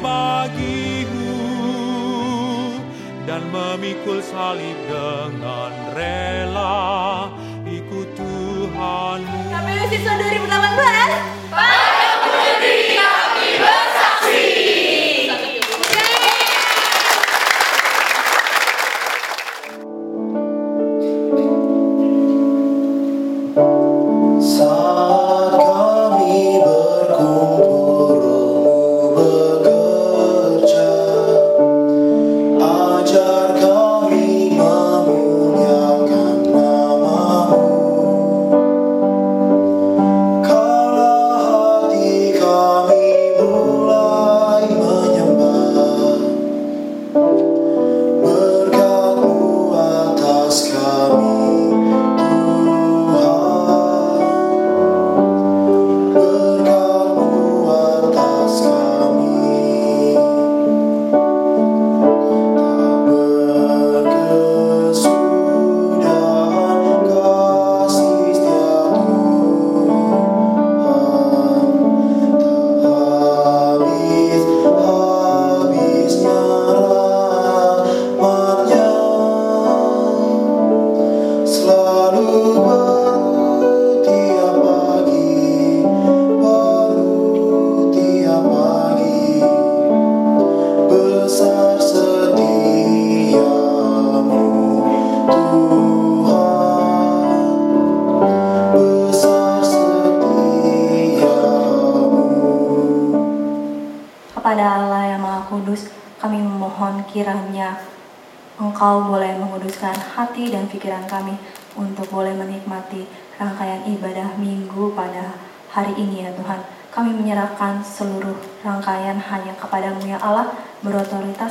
bagimu dan memikul salib dengan rela ikut Tuhanmu. KPU siswa 2018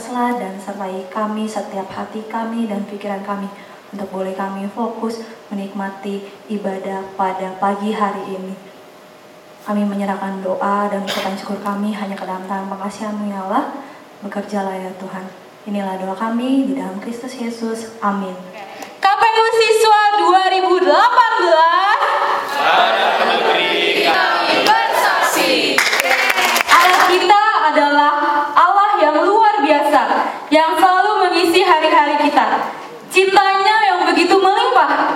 dan sertai kami setiap hati kami dan pikiran kami untuk boleh kami fokus menikmati ibadah pada pagi hari ini. Kami menyerahkan doa dan ucapan syukur kami hanya ke dalam tangan pengasihanmu ya Allah. Bekerjalah ya Tuhan. Inilah doa kami di dalam Kristus Yesus. Amin. KPU siswa 2018 Ayat kita adalah Allah yang luar biasa yang selalu mengisi hari-hari kita. Cintanya yang begitu melimpah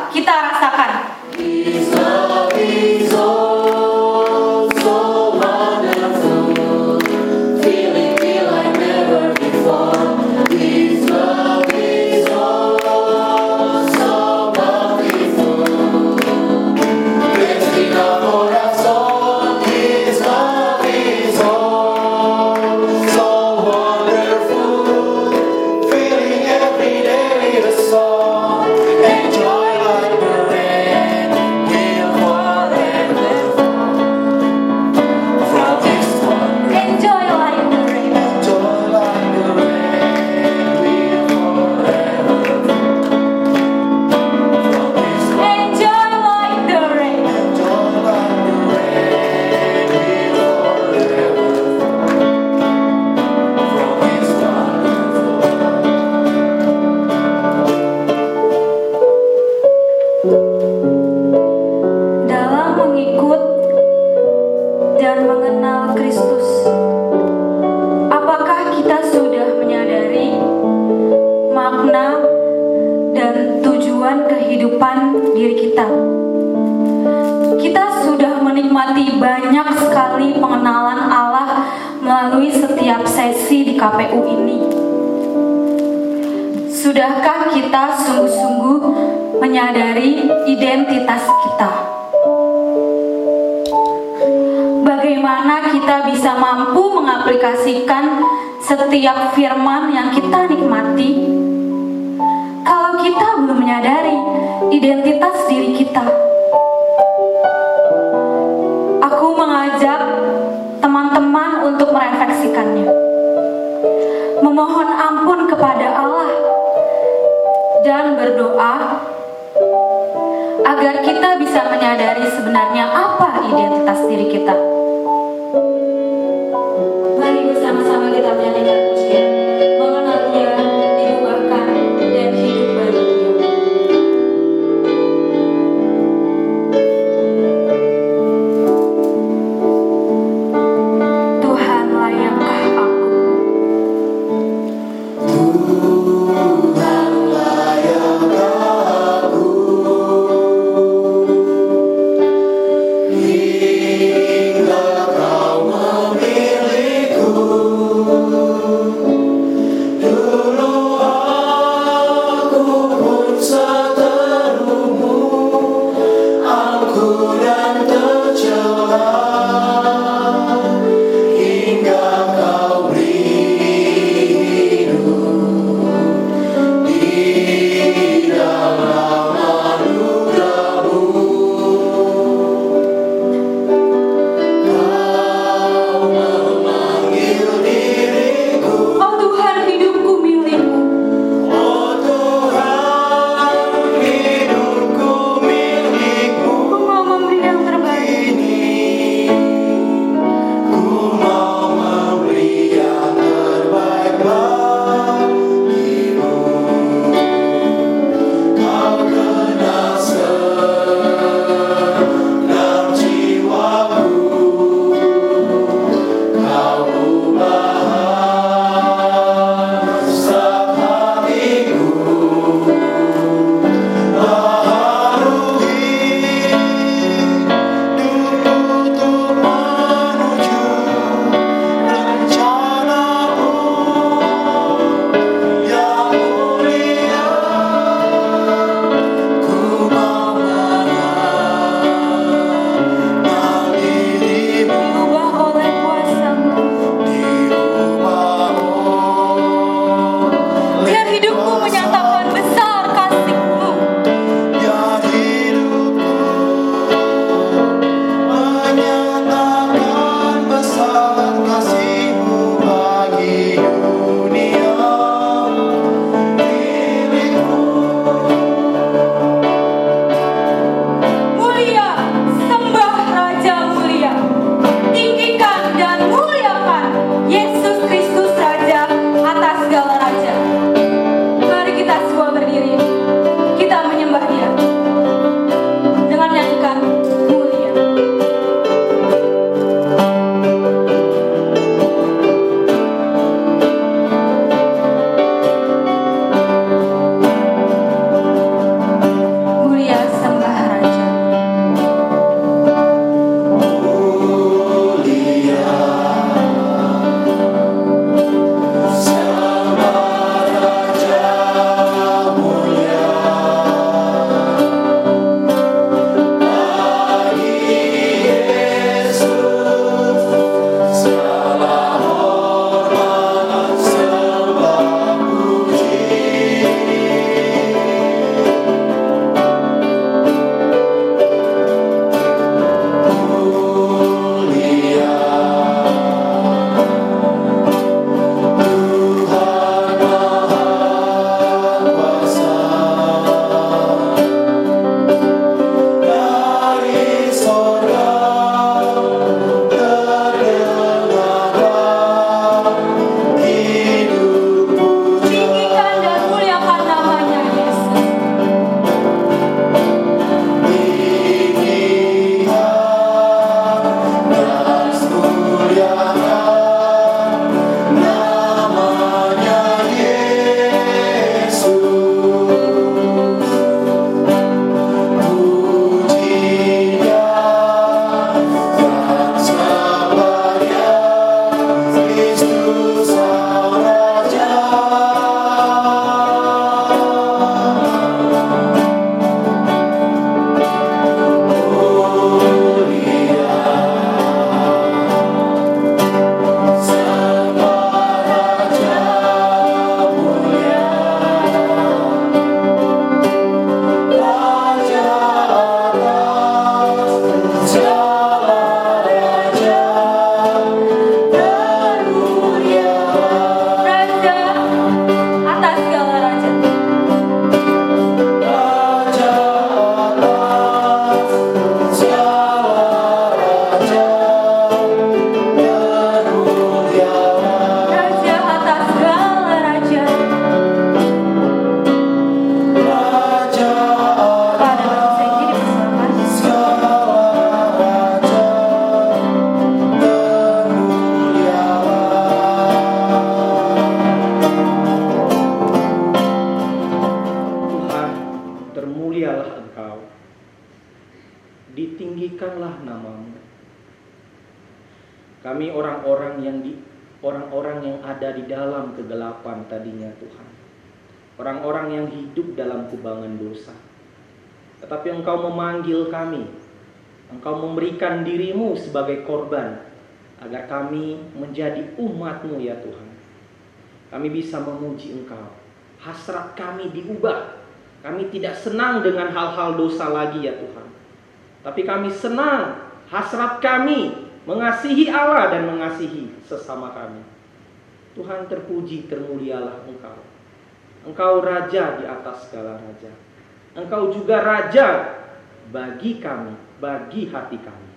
Sudahkah kita sungguh-sungguh menyadari identitas kita? Bagaimana kita bisa mampu mengaplikasikan setiap firman yang kita nikmati? Kalau kita belum menyadari identitas diri kita, berdoa agar kita bisa menyadari sebenarnya apa identitas diri kita. Hidup dalam kubangan dosa. Tetapi Engkau memanggil kami. Engkau memberikan dirimu sebagai korban agar kami menjadi umatmu ya Tuhan. Kami bisa memuji Engkau. Hasrat kami diubah. Kami tidak senang dengan hal-hal dosa lagi ya Tuhan. Tapi kami senang hasrat kami mengasihi Allah dan mengasihi sesama kami. Tuhan terpuji, termulialah Engkau. Engkau raja di atas segala raja. Engkau juga raja bagi kami, bagi hati kami.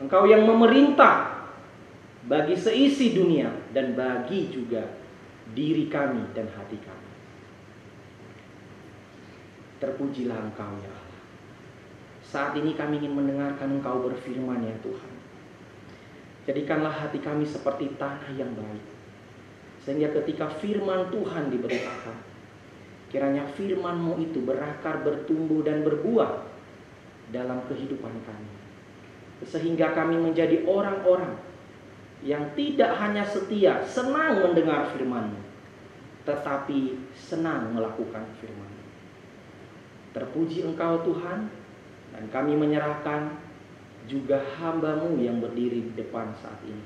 Engkau yang memerintah bagi seisi dunia dan bagi juga diri kami dan hati kami. Terpujilah Engkau ya Allah. Saat ini kami ingin mendengarkan Engkau berfirman ya Tuhan. Jadikanlah hati kami seperti tanah yang baik. Sehingga ketika firman Tuhan diberitakan, kiranya firman-Mu itu berakar, bertumbuh dan berbuah dalam kehidupan kami. Sehingga kami menjadi orang-orang yang tidak hanya setia, senang mendengar firman-Mu, tetapi senang melakukan firman-Mu. Terpuji Engkau Tuhan, dan kami menyerahkan juga hambamu yang berdiri di depan saat ini.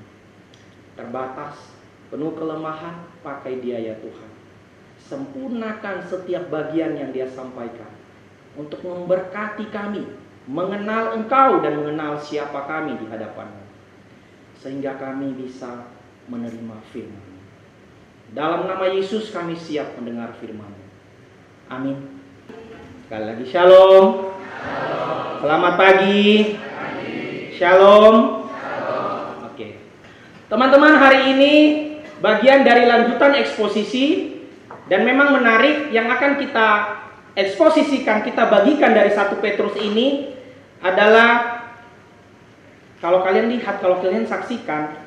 Terbatas, penuh kelemahan, pakai dia ya Tuhan. Sempurnakan setiap bagian yang dia sampaikan. Untuk memberkati kami, mengenal engkau dan mengenal siapa kami di hadapanmu. Sehingga kami bisa menerima firman Dalam nama Yesus kami siap mendengar firman Amin. Sekali lagi shalom. Selamat pagi. Shalom. Oke. Teman-teman, hari ini bagian dari lanjutan eksposisi dan memang menarik yang akan kita eksposisikan, kita bagikan dari satu Petrus ini adalah kalau kalian lihat, kalau kalian saksikan,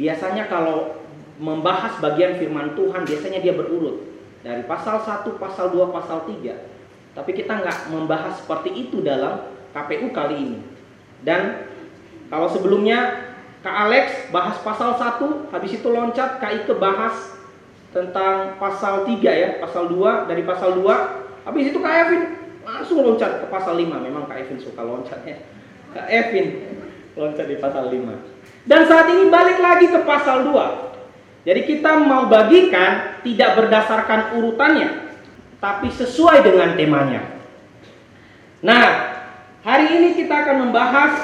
biasanya kalau membahas bagian firman Tuhan, biasanya dia berurut dari pasal 1, pasal 2, pasal 3. Tapi kita nggak membahas seperti itu dalam KPU kali ini. Dan kalau sebelumnya Kak Alex bahas pasal 1, habis itu loncat Kak Ike bahas tentang pasal 3 ya, pasal 2 dari pasal 2. Habis itu Kak Evin langsung loncat ke pasal 5. Memang Kak Evin suka loncatnya. Kak Evin loncat di pasal 5. Dan saat ini balik lagi ke pasal 2. Jadi kita mau bagikan tidak berdasarkan urutannya, tapi sesuai dengan temanya. Nah, hari ini kita akan membahas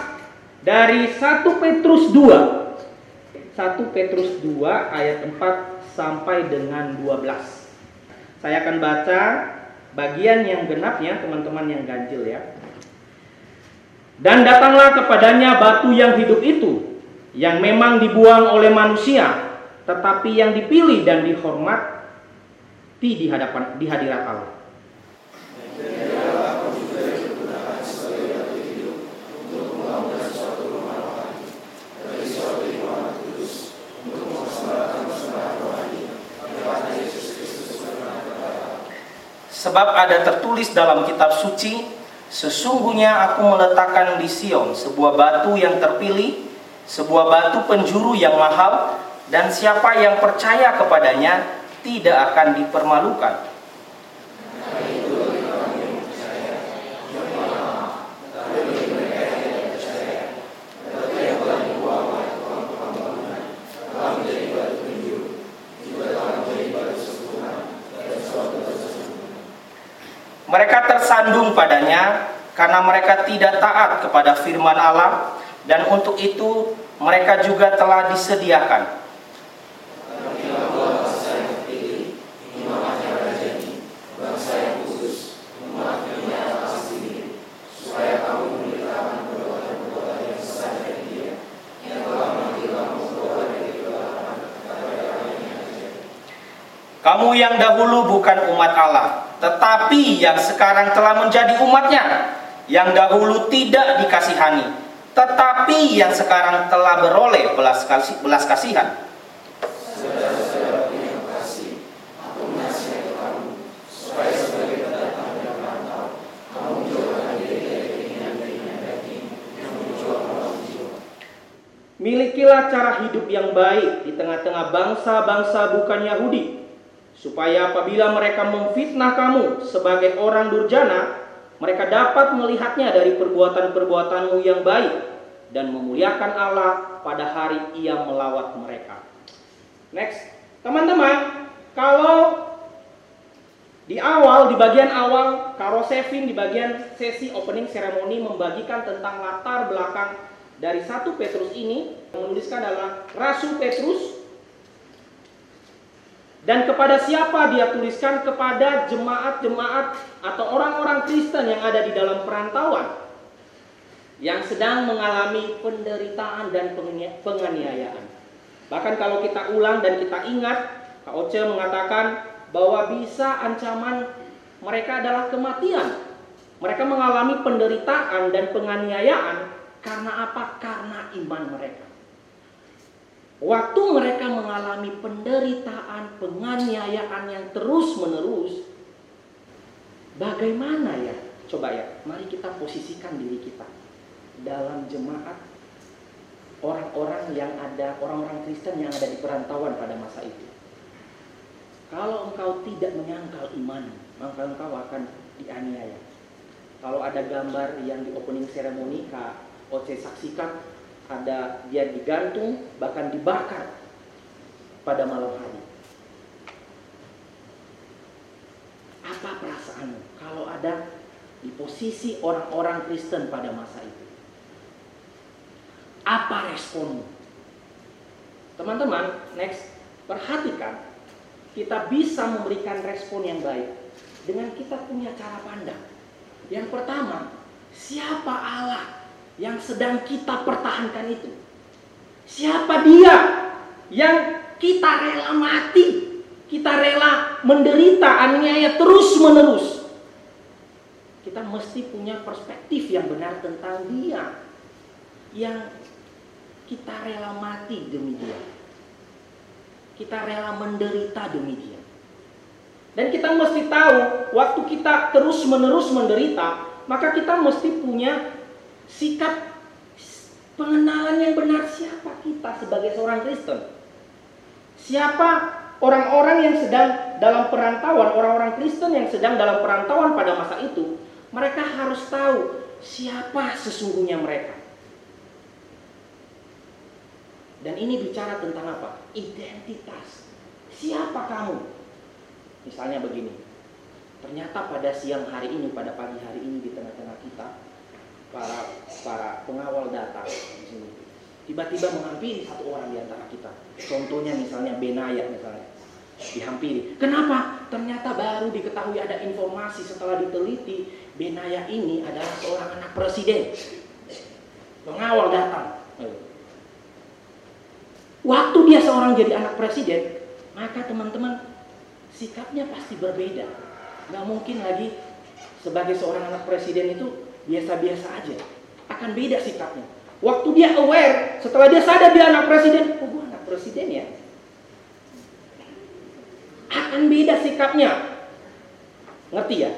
dari 1 Petrus 2. 1 Petrus 2 ayat 4 sampai dengan 12. Saya akan baca bagian yang genapnya teman-teman yang ganjil ya. Dan datanglah kepadanya batu yang hidup itu yang memang dibuang oleh manusia tetapi yang dipilih dan dihormat di hadapan di hadirat Allah. Sebab ada tertulis dalam kitab suci, sesungguhnya aku meletakkan di Sion sebuah batu yang terpilih, sebuah batu penjuru yang mahal, dan siapa yang percaya kepadanya tidak akan dipermalukan. Mereka tersandung padanya karena mereka tidak taat kepada firman Allah dan untuk itu mereka juga telah disediakan Kamu yang dahulu bukan umat Allah, tetapi yang sekarang telah menjadi umatnya, yang dahulu tidak dikasihani, tetapi yang sekarang telah beroleh belas, kasih, belas kasihan. Milikilah cara hidup yang baik di tengah-tengah bangsa-bangsa bukan Yahudi, supaya apabila mereka memfitnah kamu sebagai orang durjana, mereka dapat melihatnya dari perbuatan-perbuatanmu yang baik dan memuliakan Allah pada hari ia melawat mereka. Next, teman-teman, kalau di awal, di bagian awal, Karo Sevin di bagian sesi opening ceremony membagikan tentang latar belakang dari satu Petrus ini menuliskan adalah Rasul Petrus dan kepada siapa dia tuliskan kepada jemaat-jemaat atau orang-orang Kristen yang ada di dalam perantauan yang sedang mengalami penderitaan dan penganiayaan. Bahkan kalau kita ulang dan kita ingat, Kak Oce mengatakan bahwa bisa ancaman mereka adalah kematian. Mereka mengalami penderitaan dan penganiayaan karena apa? Karena iman mereka. Waktu mereka mengalami penderitaan, penganiayaan yang terus-menerus, bagaimana ya? Coba ya, mari kita posisikan diri kita dalam jemaat orang-orang yang ada, orang-orang Kristen yang ada di perantauan pada masa itu. Kalau engkau tidak menyangkal iman, maka engkau akan dianiaya. Kalau ada gambar yang di opening ceremony, Kak Oce saksikan ada dia digantung bahkan dibakar pada malam hari. Apa perasaanmu kalau ada di posisi orang-orang Kristen pada masa itu? Apa responmu? Teman-teman, next, perhatikan kita bisa memberikan respon yang baik dengan kita punya cara pandang. Yang pertama, siapa Allah yang sedang kita pertahankan itu? Siapa dia yang kita rela mati? Kita rela menderita aniaya terus menerus. Kita mesti punya perspektif yang benar tentang dia. Yang kita rela mati demi dia. Kita rela menderita demi dia. Dan kita mesti tahu waktu kita terus menerus menderita, maka kita mesti punya sikap pengenalan yang benar siapa kita sebagai seorang Kristen. Siapa orang-orang yang sedang dalam perantauan, orang-orang Kristen yang sedang dalam perantauan pada masa itu, mereka harus tahu siapa sesungguhnya mereka. Dan ini bicara tentang apa? Identitas. Siapa kamu? Misalnya begini. Ternyata pada siang hari ini, pada pagi hari ini di tengah-tengah kita, para para pengawal data di sini tiba-tiba menghampiri satu orang di antara kita. Contohnya misalnya Benaya misalnya dihampiri. Kenapa? Ternyata baru diketahui ada informasi setelah diteliti Benaya ini adalah seorang anak presiden. Pengawal datang. Waktu dia seorang jadi anak presiden, maka teman-teman sikapnya pasti berbeda. Gak mungkin lagi sebagai seorang anak presiden itu biasa-biasa aja. Akan beda sikapnya. Waktu dia aware, setelah dia sadar dia anak presiden, oh gue anak presiden ya. Akan beda sikapnya. Ngerti ya?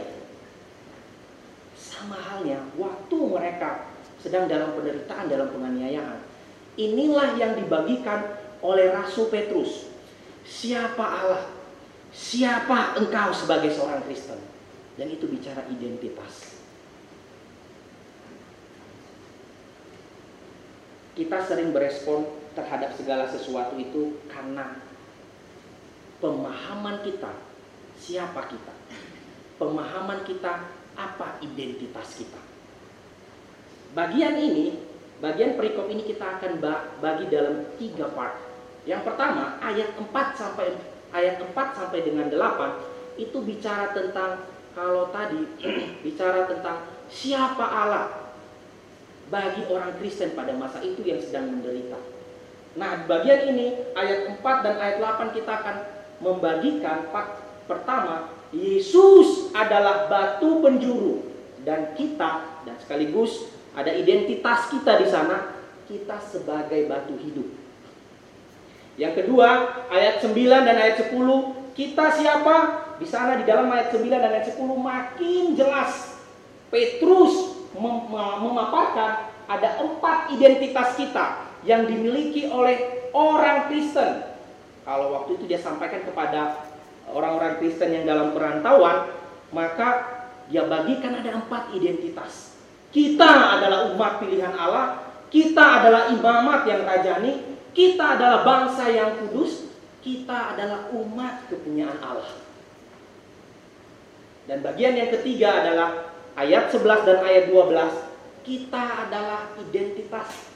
Sama halnya, waktu mereka sedang dalam penderitaan, dalam penganiayaan. Inilah yang dibagikan oleh Rasul Petrus. Siapa Allah? Siapa engkau sebagai seorang Kristen? Dan itu bicara identitas. Kita sering berespon terhadap segala sesuatu itu karena pemahaman kita siapa kita. Pemahaman kita apa identitas kita. Bagian ini, bagian perikop ini kita akan bagi dalam tiga part. Yang pertama, ayat 4 sampai ayat 4 sampai dengan 8 itu bicara tentang kalau tadi bicara tentang siapa Allah bagi orang Kristen pada masa itu yang sedang menderita. Nah, bagian ini ayat 4 dan ayat 8 kita akan membagikan pertama Yesus adalah batu penjuru dan kita dan sekaligus ada identitas kita di sana kita sebagai batu hidup. Yang kedua, ayat 9 dan ayat 10, kita siapa? Di sana di dalam ayat 9 dan ayat 10 makin jelas Petrus mem memaparkan ada empat identitas kita yang dimiliki oleh orang Kristen. Kalau waktu itu dia sampaikan kepada orang-orang Kristen yang dalam perantauan, maka dia bagikan ada empat identitas. Kita adalah umat pilihan Allah, kita adalah imamat yang rajani, kita adalah bangsa yang kudus, kita adalah umat kepunyaan Allah. Dan bagian yang ketiga adalah ayat 11 dan ayat 12. Kita adalah identitas.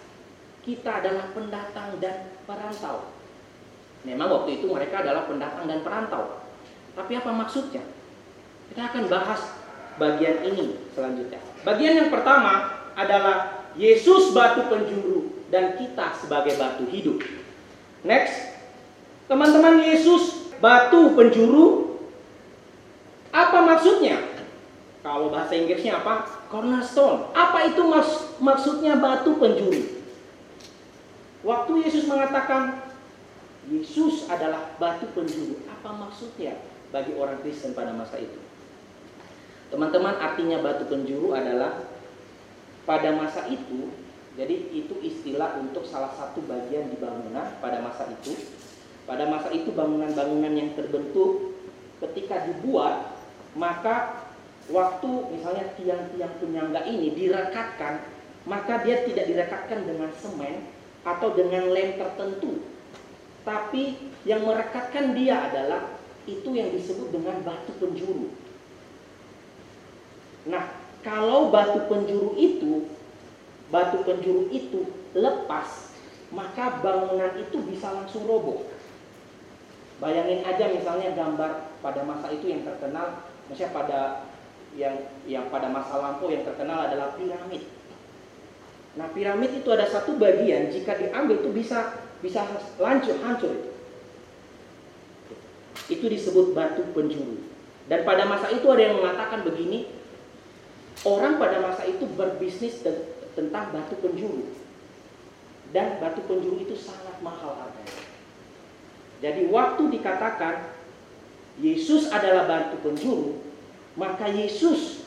Kita adalah pendatang dan perantau. Memang waktu itu mereka adalah pendatang dan perantau. Tapi apa maksudnya? Kita akan bahas bagian ini selanjutnya. Bagian yang pertama adalah Yesus batu penjuru dan kita sebagai batu hidup. Next. Teman-teman Yesus batu penjuru apa maksudnya? Kalau bahasa Inggrisnya apa? Cornerstone. Apa itu mas maksudnya batu penjuru? Waktu Yesus mengatakan Yesus adalah batu penjuru, apa maksudnya bagi orang Kristen pada masa itu? Teman-teman, artinya batu penjuru adalah pada masa itu, jadi itu istilah untuk salah satu bagian di bangunan pada masa itu. Pada masa itu bangunan-bangunan yang terbentuk ketika dibuat, maka waktu misalnya tiang-tiang penyangga ini direkatkan, maka dia tidak direkatkan dengan semen atau dengan lem tertentu. Tapi yang merekatkan dia adalah itu yang disebut dengan batu penjuru. Nah, kalau batu penjuru itu batu penjuru itu lepas, maka bangunan itu bisa langsung roboh. Bayangin aja misalnya gambar pada masa itu yang terkenal, misalnya pada yang yang pada masa lampau yang terkenal adalah piramid. Nah, piramid itu ada satu bagian jika diambil itu bisa bisa lancur hancur itu. Itu disebut batu penjuru. Dan pada masa itu ada yang mengatakan begini, orang pada masa itu berbisnis tentang batu penjuru. Dan batu penjuru itu sangat mahal harganya. Jadi waktu dikatakan Yesus adalah batu penjuru, maka Yesus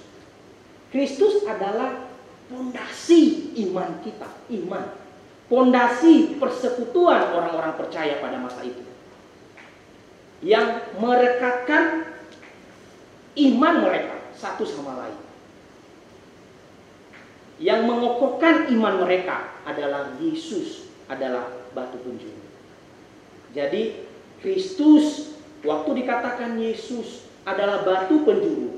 Kristus adalah pondasi iman kita, iman. Pondasi persekutuan orang-orang percaya pada masa itu. Yang merekatkan iman mereka satu sama lain. Yang mengokohkan iman mereka adalah Yesus adalah batu penjuru. Jadi Kristus waktu dikatakan Yesus adalah batu penjuru,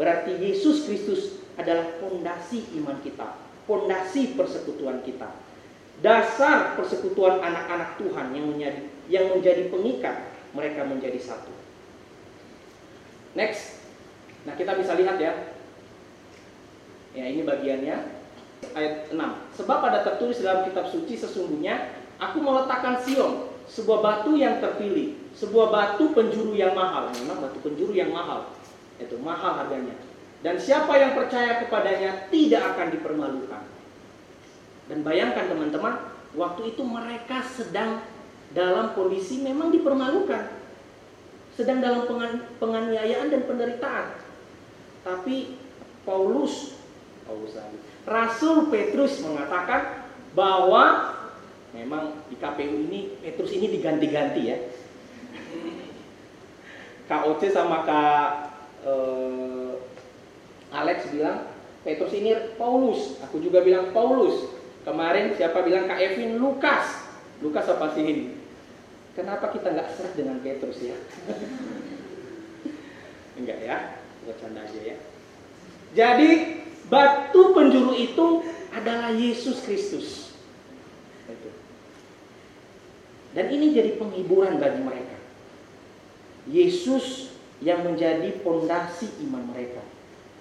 berarti Yesus Kristus adalah fondasi iman kita, fondasi persekutuan kita. Dasar persekutuan anak-anak Tuhan yang menjadi yang menjadi pengikat mereka menjadi satu. Next. Nah, kita bisa lihat ya. Ya, ini bagiannya ayat 6. Sebab ada tertulis dalam kitab suci sesungguhnya aku meletakkan Sion, sebuah batu yang terpilih, sebuah batu penjuru yang mahal. Memang batu penjuru yang mahal. Itu mahal harganya. Dan siapa yang percaya kepadanya tidak akan dipermalukan. Dan bayangkan teman-teman, waktu itu mereka sedang dalam kondisi memang dipermalukan. Sedang dalam penganiayaan dan penderitaan. Tapi Paulus, Paulus Rasul Petrus mengatakan bahwa memang di KPU ini Petrus ini diganti-ganti ya. KOC sama Kak eh, Alex bilang Petrus ini Paulus, aku juga bilang Paulus. Kemarin siapa bilang Kak Evin Lukas, Lukas apa sih ini? Kenapa kita nggak seret dengan Petrus ya? Enggak ya, bercanda aja ya. Jadi batu penjuru itu adalah Yesus Kristus. Dan ini jadi penghiburan bagi mereka. Yesus yang menjadi pondasi iman mereka.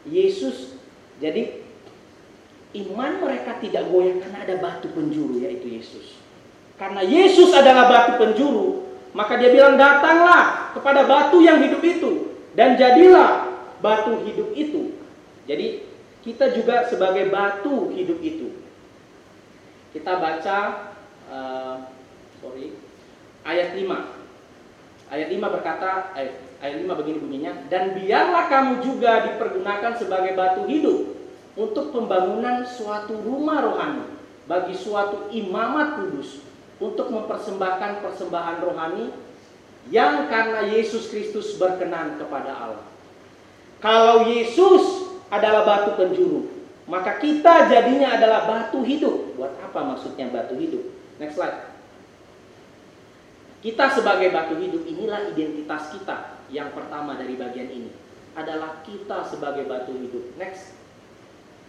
Yesus jadi iman mereka tidak goyah karena ada batu penjuru yaitu Yesus. Karena Yesus adalah batu penjuru, maka dia bilang datanglah kepada batu yang hidup itu dan jadilah batu hidup itu. Jadi kita juga sebagai batu hidup itu. Kita baca uh, sorry ayat 5. Ayat 5 berkata ayat, ayat 5 begini bunyinya dan biarlah kamu juga dipergunakan sebagai batu hidup untuk pembangunan suatu rumah rohani bagi suatu imamat kudus untuk mempersembahkan persembahan rohani yang karena Yesus Kristus berkenan kepada Allah. Kalau Yesus adalah batu penjuru, maka kita jadinya adalah batu hidup. Buat apa maksudnya batu hidup? Next slide. Kita sebagai batu hidup inilah identitas kita yang pertama dari bagian ini adalah kita sebagai batu hidup. Next.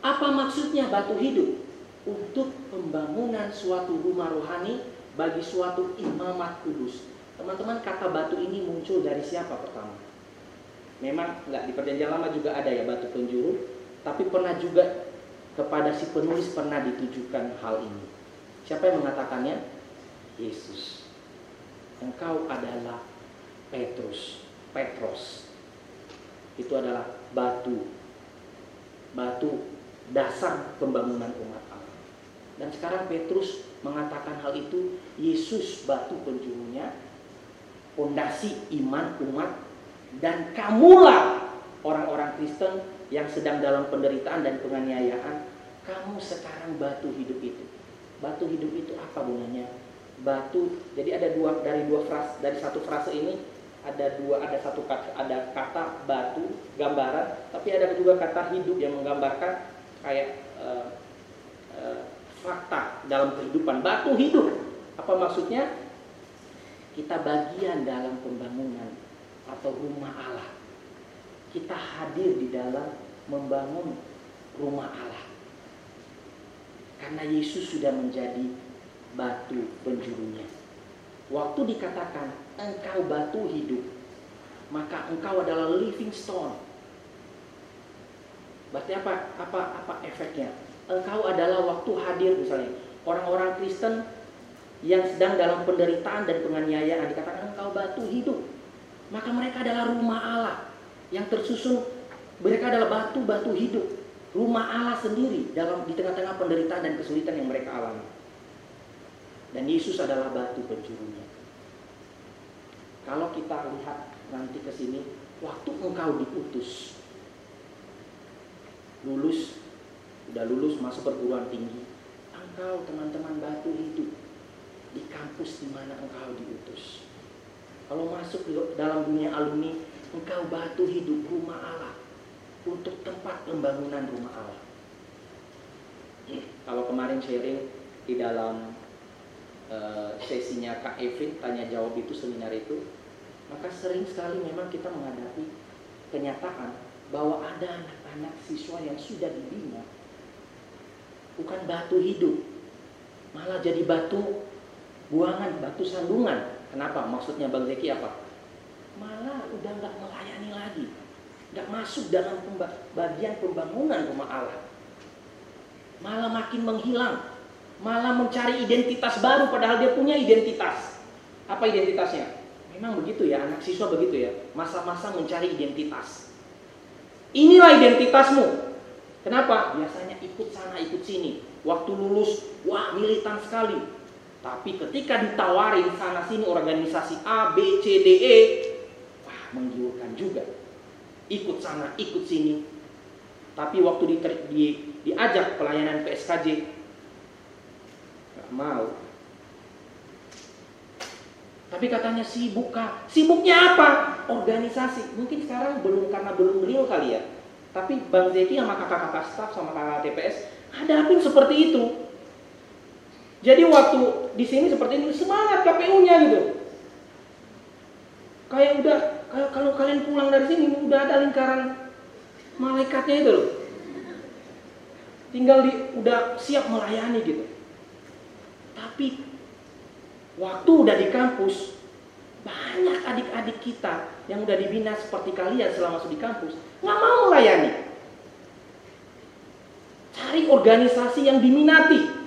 Apa maksudnya batu hidup? Untuk pembangunan suatu rumah rohani bagi suatu imamat kudus. Teman-teman kata batu ini muncul dari siapa pertama? Memang nggak di perjanjian lama juga ada ya batu penjuru, tapi pernah juga kepada si penulis pernah ditujukan hal ini. Siapa yang mengatakannya? Yesus. Engkau adalah Petrus, Petros. Itu adalah batu. Batu dasar pembangunan umat Allah. Dan sekarang Petrus mengatakan hal itu, Yesus batu penjurunya, pondasi iman umat dan kamulah orang-orang Kristen yang sedang dalam penderitaan dan penganiayaan, kamu sekarang batu hidup itu. Batu hidup itu apa gunanya? Batu. Jadi ada dua dari dua frase dari satu frase ini ada dua ada satu kata ada kata batu gambaran, tapi ada juga kata hidup yang menggambarkan kayak uh, uh, fakta dalam kehidupan. Batu hidup. Apa maksudnya? Kita bagian dalam pembangunan atau rumah Allah kita hadir di dalam membangun rumah Allah. Karena Yesus sudah menjadi batu penjurunya. Waktu dikatakan engkau batu hidup, maka engkau adalah living stone. Berarti apa? Apa apa efeknya? Engkau adalah waktu hadir misalnya orang-orang Kristen yang sedang dalam penderitaan dan penganiayaan dikatakan engkau batu hidup. Maka mereka adalah rumah Allah yang tersusun mereka adalah batu-batu hidup rumah Allah sendiri dalam di tengah-tengah penderitaan dan kesulitan yang mereka alami dan Yesus adalah batu penjurunya kalau kita lihat nanti ke sini waktu engkau diutus lulus udah lulus masuk perguruan tinggi engkau teman-teman batu hidup di kampus di mana engkau diutus kalau masuk dalam dunia alumni engkau batu hidup rumah Allah untuk tempat pembangunan rumah Allah. Kalau kemarin sharing di dalam uh, sesinya Kak Evin tanya jawab itu seminar itu, maka sering sekali memang kita menghadapi kenyataan bahwa ada anak-anak siswa yang sudah dibina bukan batu hidup, malah jadi batu buangan, batu sandungan. Kenapa? Maksudnya Bang Zeki apa? malah udah nggak melayani lagi, nggak masuk dalam bagian pembangunan rumah Allah, malah makin menghilang, malah mencari identitas baru padahal dia punya identitas. Apa identitasnya? Memang begitu ya, anak siswa begitu ya, masa-masa mencari identitas. Inilah identitasmu. Kenapa? Biasanya ikut sana, ikut sini. Waktu lulus, wah militan sekali. Tapi ketika ditawarin sana sini organisasi A, B, C, D, E, menggiurkan juga. Ikut sana, ikut sini. Tapi waktu di, di, diajak pelayanan PSKJ, gak mau. Tapi katanya sibuk kah? Sibuknya apa? Organisasi. Mungkin sekarang belum karena belum real kali ya. Tapi Bang Zeki sama kakak-kakak staff sama kakak TPS hadapin seperti itu. Jadi waktu di sini seperti ini semangat KPU-nya gitu. Kayak udah kalau, kalau kalian pulang dari sini udah ada lingkaran malaikatnya itu loh. Tinggal di udah siap melayani gitu. Tapi waktu udah di kampus banyak adik-adik kita yang udah dibina seperti kalian selama di kampus nggak mau melayani. Cari organisasi yang diminati.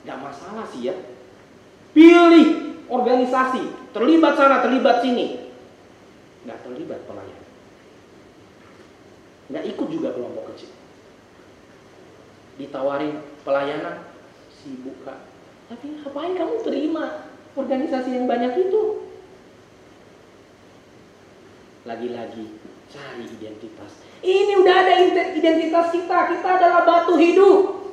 Gak masalah sih ya. Pilih organisasi, terlibat sana, terlibat sini nggak terlibat pelayan. Nggak ikut juga kelompok kecil. Ditawarin pelayanan, sibuk kak. Tapi ngapain kamu terima organisasi yang banyak itu? Lagi-lagi cari identitas. Ini udah ada identitas kita, kita adalah batu hidup.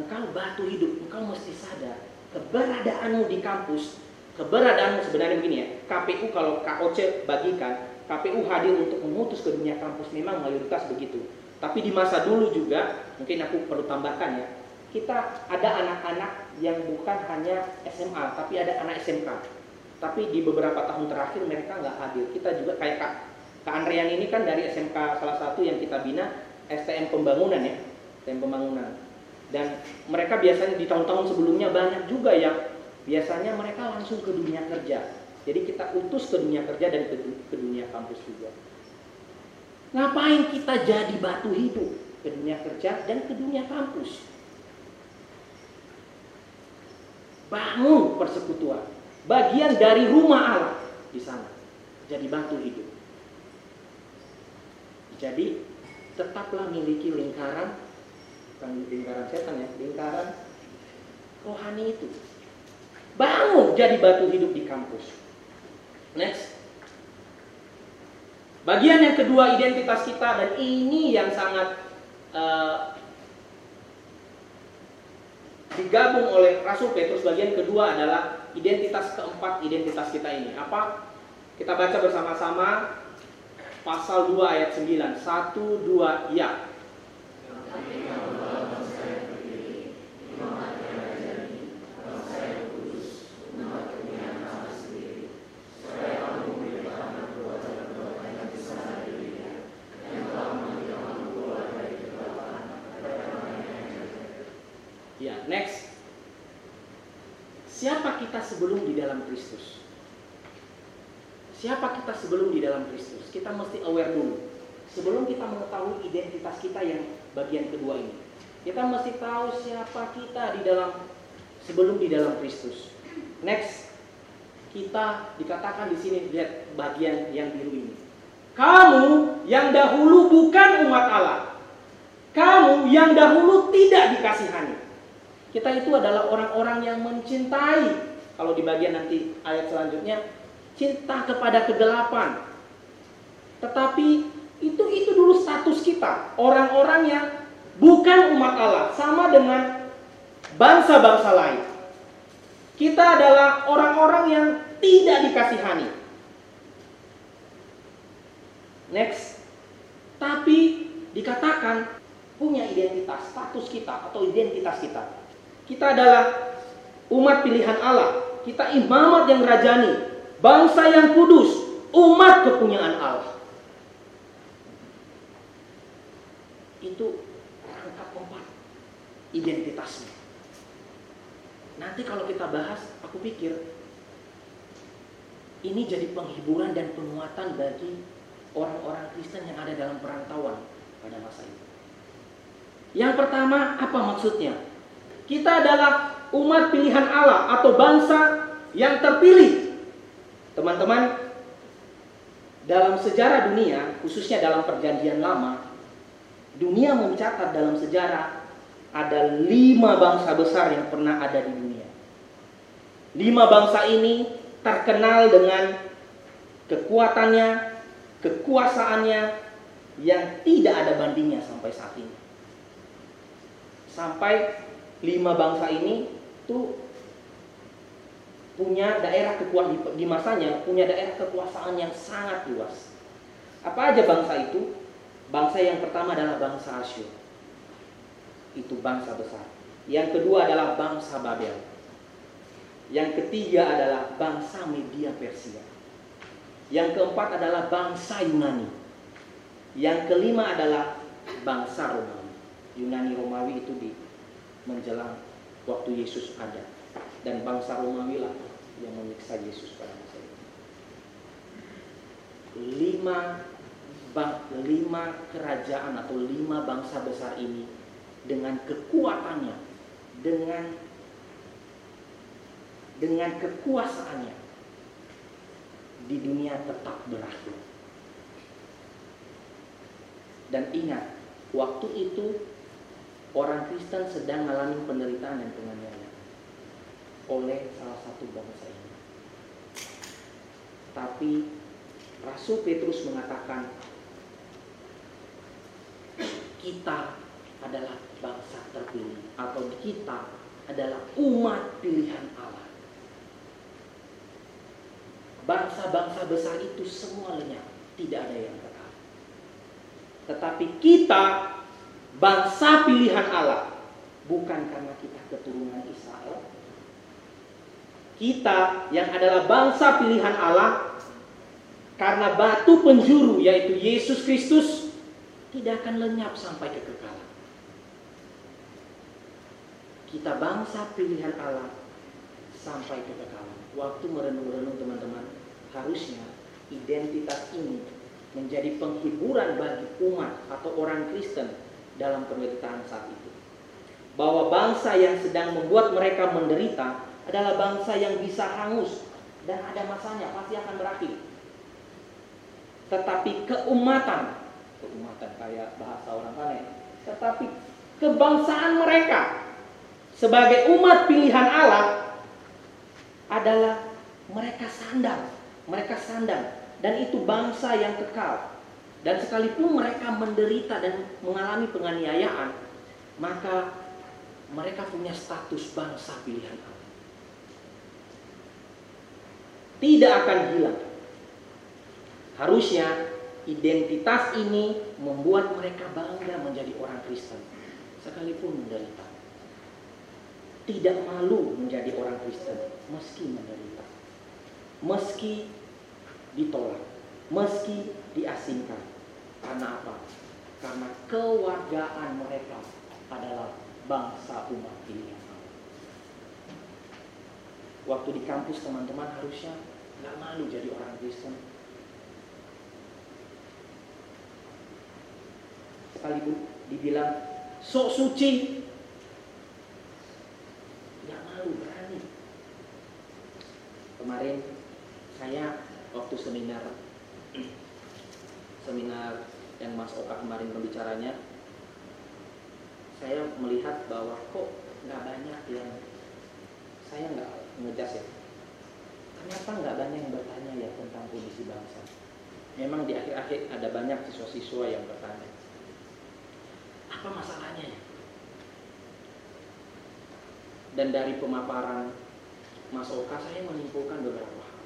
Engkau batu hidup, engkau mesti sadar keberadaanmu di kampus, keberadaanmu sebenarnya begini ya. KPU kalau KOC bagikan, KPU hadir untuk memutus ke dunia kampus memang mayoritas begitu tapi di masa dulu juga, mungkin aku perlu tambahkan ya, kita ada anak-anak yang bukan hanya SMA, tapi ada anak SMK. Tapi di beberapa tahun terakhir mereka nggak hadir. Kita juga kayak Kak, Kak Andrean ini kan dari SMK salah satu yang kita bina, STM Pembangunan ya, STM Pembangunan. Dan mereka biasanya di tahun-tahun sebelumnya banyak juga yang biasanya mereka langsung ke dunia kerja. Jadi kita utus ke dunia kerja dan ke, ke dunia kampus juga. Ngapain kita jadi batu hidup ke dunia kerja dan ke dunia kampus? Bangun persekutuan, bagian dari rumah Allah di sana. Jadi batu hidup. Jadi tetaplah miliki lingkaran bukan lingkaran setan ya, lingkaran rohani itu. Bangun jadi batu hidup di kampus. Next. Bagian yang kedua identitas kita dan ini yang sangat uh, digabung oleh Rasul Petrus bagian kedua adalah identitas keempat identitas kita ini. Apa? Kita baca bersama-sama pasal 2 ayat 9. 1 2 ya. Ya, next. Siapa kita sebelum di dalam Kristus? Siapa kita sebelum di dalam Kristus? Kita mesti aware dulu. Sebelum kita mengetahui identitas kita yang bagian kedua ini. Kita mesti tahu siapa kita di dalam sebelum di dalam Kristus. Next. Kita dikatakan di sini lihat bagian yang biru ini. Kamu yang dahulu bukan umat Allah. Kamu yang dahulu tidak dikasihani. Kita itu adalah orang-orang yang mencintai. Kalau di bagian nanti ayat selanjutnya, cinta kepada kegelapan. Tetapi itu itu dulu status kita, orang-orang yang bukan umat Allah, sama dengan bangsa-bangsa lain. Kita adalah orang-orang yang tidak dikasihani. Next. Tapi dikatakan punya identitas, status kita atau identitas kita. Kita adalah umat pilihan Allah. Kita imamat yang rajani, bangsa yang kudus, umat kepunyaan Allah. Itu rangka keempat identitasnya. Nanti kalau kita bahas, aku pikir ini jadi penghiburan dan penguatan bagi orang-orang Kristen yang ada dalam perantauan pada masa itu. Yang pertama, apa maksudnya? Kita adalah umat pilihan Allah atau bangsa yang terpilih. Teman-teman, dalam sejarah dunia, khususnya dalam perjanjian lama, dunia mencatat dalam sejarah ada lima bangsa besar yang pernah ada di dunia. Lima bangsa ini terkenal dengan kekuatannya, kekuasaannya yang tidak ada bandingnya sampai saat ini. Sampai lima bangsa ini tuh punya daerah kekuasaan di masanya punya daerah kekuasaan yang sangat luas. Apa aja bangsa itu? Bangsa yang pertama adalah bangsa Asyur. Itu bangsa besar. Yang kedua adalah bangsa Babel. Yang ketiga adalah bangsa Media Persia. Yang keempat adalah bangsa Yunani. Yang kelima adalah bangsa Romawi. Yunani Romawi itu di menjelang waktu Yesus ada dan bangsa Romawi lah yang menyiksa Yesus pada masa itu. Lima lima kerajaan atau lima bangsa besar ini dengan kekuatannya, dengan dengan kekuasaannya di dunia tetap berakhir. Dan ingat, waktu itu orang Kristen sedang mengalami penderitaan dan penganiayaan oleh salah satu bangsa ini. Tapi Rasul Petrus mengatakan kita adalah bangsa terpilih atau kita adalah umat pilihan Allah. Bangsa-bangsa besar itu semua lenyap, tidak ada yang kekal. Tetapi kita bangsa pilihan Allah bukan karena kita keturunan Israel. Kita yang adalah bangsa pilihan Allah karena batu penjuru yaitu Yesus Kristus tidak akan lenyap sampai kekekalan. Kita bangsa pilihan Allah sampai kekekalan. Waktu merenung-renung teman-teman, harusnya identitas ini menjadi penghiburan bagi umat atau orang Kristen dalam penderitaan saat itu. Bahwa bangsa yang sedang membuat mereka menderita adalah bangsa yang bisa hangus dan ada masanya pasti akan berakhir. Tetapi keumatan, keumatan kayak bahasa orang lain, tetapi kebangsaan mereka sebagai umat pilihan Allah adalah mereka sandang, mereka sandang dan itu bangsa yang kekal. Dan sekalipun mereka menderita dan mengalami penganiayaan, maka mereka punya status bangsa pilihan Allah. Tidak akan hilang. Harusnya identitas ini membuat mereka bangga menjadi orang Kristen, sekalipun menderita. Tidak malu menjadi orang Kristen, meski menderita, meski ditolak, meski diasingkan. Karena apa? Karena kewargaan mereka adalah bangsa umat pilihan. Waktu di kampus teman-teman harusnya nggak malu jadi orang Kristen. Sekalipun dibilang sok suci, nggak malu berani. Kemarin saya waktu seminar seminar yang Mas Oka kemarin berbicaranya saya melihat bahwa kok nggak banyak yang saya nggak ngejas ya. Kenapa nggak banyak yang bertanya ya tentang kondisi bangsa. Memang di akhir-akhir ada banyak siswa-siswa yang bertanya. Apa masalahnya ya dan dari pemaparan Mas Oka saya menyimpulkan beberapa hal.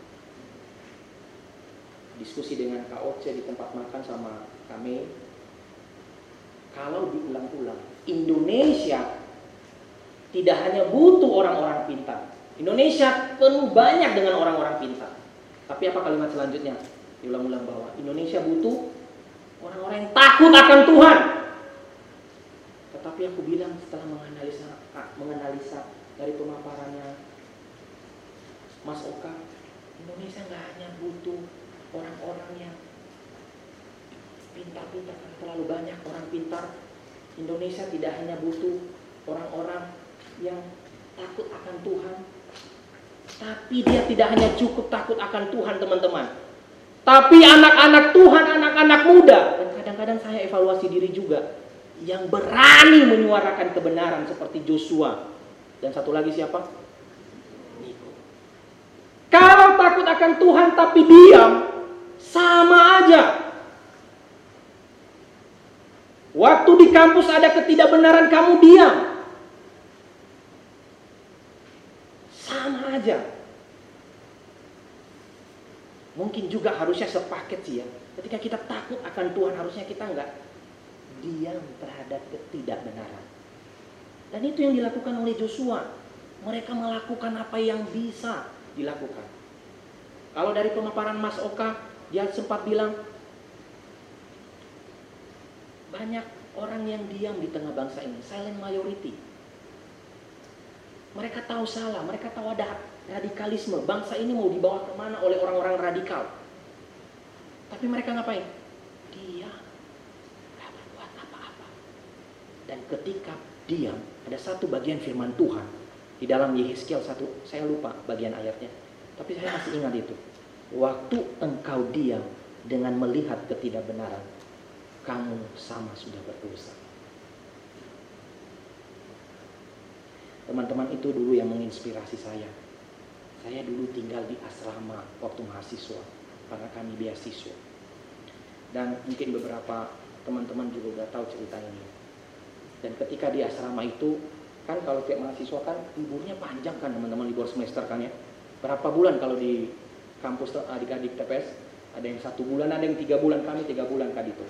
Diskusi dengan Kak Oce di tempat makan sama kami. Kalau diulang-ulang Indonesia tidak hanya butuh orang-orang pintar. Indonesia penuh banyak dengan orang-orang pintar. Tapi apa kalimat selanjutnya? Diulang-ulang bahwa Indonesia butuh orang-orang yang takut akan Tuhan. Tetapi aku bilang setelah menganalisa menganalisa dari pemaparannya Mas Oka? Indonesia nggak hanya butuh orang-orang yang pintar-pintar terlalu banyak orang pintar. Indonesia tidak hanya butuh orang-orang yang takut akan Tuhan tapi dia tidak hanya cukup takut akan Tuhan teman-teman. Tapi anak-anak Tuhan anak-anak muda. Dan kadang-kadang saya evaluasi diri juga yang berani menyuarakan kebenaran seperti Joshua dan satu lagi siapa Niko kalau takut akan Tuhan tapi diam sama aja. Waktu di kampus ada ketidakbenaran kamu diam. Sama aja. Mungkin juga harusnya sepaket sih ya. Ketika kita takut akan Tuhan harusnya kita nggak diam terhadap ketidakbenaran. Dan itu yang dilakukan oleh Joshua. Mereka melakukan apa yang bisa dilakukan. Kalau dari pemaparan Mas Oka, dia sempat bilang banyak orang yang diam di tengah bangsa ini, silent majority. Mereka tahu salah, mereka tahu ada radikalisme. Bangsa ini mau dibawa ke mana oleh orang-orang radikal. Tapi mereka ngapain? Diam, gak berbuat apa-apa. Dan ketika diam, ada satu bagian firman Tuhan di dalam Yehezkiel satu, saya lupa bagian ayatnya. Tapi saya masih ingat itu. Waktu engkau diam dengan melihat ketidakbenaran, kamu sama sudah berdosa. Teman-teman itu dulu yang menginspirasi saya. Saya dulu tinggal di asrama waktu mahasiswa, karena kami beasiswa. Dan mungkin beberapa teman-teman juga udah tahu cerita ini. Dan ketika di asrama itu kan kalau tiap mahasiswa kan liburnya panjang kan teman-teman libur semester kan ya. Berapa bulan kalau di kampus adik-adik TPS ada yang satu bulan, ada yang tiga bulan kami tiga bulan kan itu.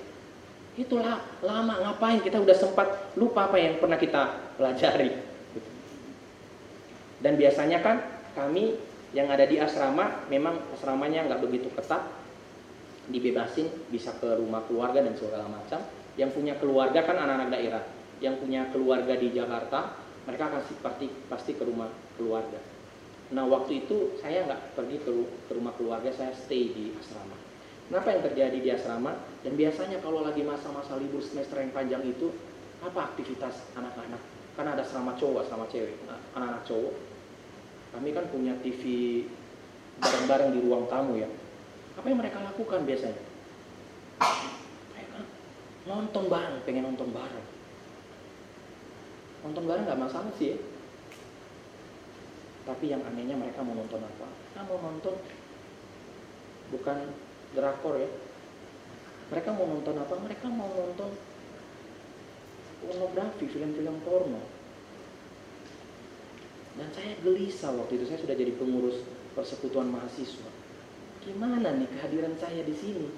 Itulah lama ngapain kita udah sempat lupa apa yang pernah kita pelajari. Dan biasanya kan kami yang ada di asrama memang asramanya nggak begitu ketat, dibebasin bisa ke rumah keluarga dan segala macam. Yang punya keluarga kan anak-anak daerah, yang punya keluarga di Jakarta mereka akan pasti pasti ke rumah keluarga. Nah waktu itu saya nggak pergi ke, ke rumah keluarga, saya stay di asrama. Kenapa yang terjadi di asrama? Dan biasanya kalau lagi masa-masa libur semester yang panjang itu, apa aktivitas anak-anak? Karena ada asrama cowok, asrama cewek, nah, anak-anak cowok. Kami kan punya TV bareng-bareng di ruang tamu ya. Apa yang mereka lakukan biasanya? Mereka nonton bareng, pengen nonton bareng. Nonton bareng nggak masalah sih ya. Tapi yang anehnya mereka mau nonton apa? Mereka mau nonton bukan drakor ya. Mereka mau nonton apa? Mereka mau nonton pornografi, film-film porno. Dan saya gelisah waktu itu, saya sudah jadi pengurus persekutuan mahasiswa. Gimana nih kehadiran saya di sini?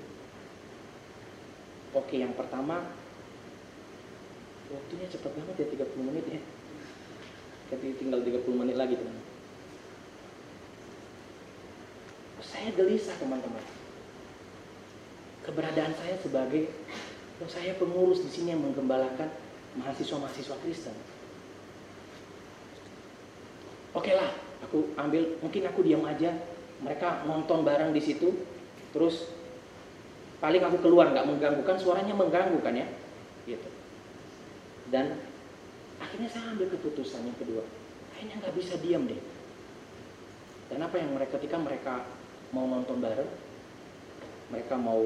Oke, yang pertama waktunya cepat banget ya 30 menit ya. Jadi tinggal 30 menit lagi teman. Saya gelisah teman-teman keberadaan saya sebagai oh, saya pengurus di sini yang menggembalakan mahasiswa-mahasiswa Kristen. Oke lah, aku ambil, mungkin aku diam aja. Mereka nonton bareng di situ, terus paling aku keluar nggak mengganggu kan suaranya mengganggu kan ya, gitu. Dan akhirnya saya ambil keputusan yang kedua, kayaknya nggak bisa diam deh. Dan apa yang mereka ketika mereka mau nonton bareng, mereka mau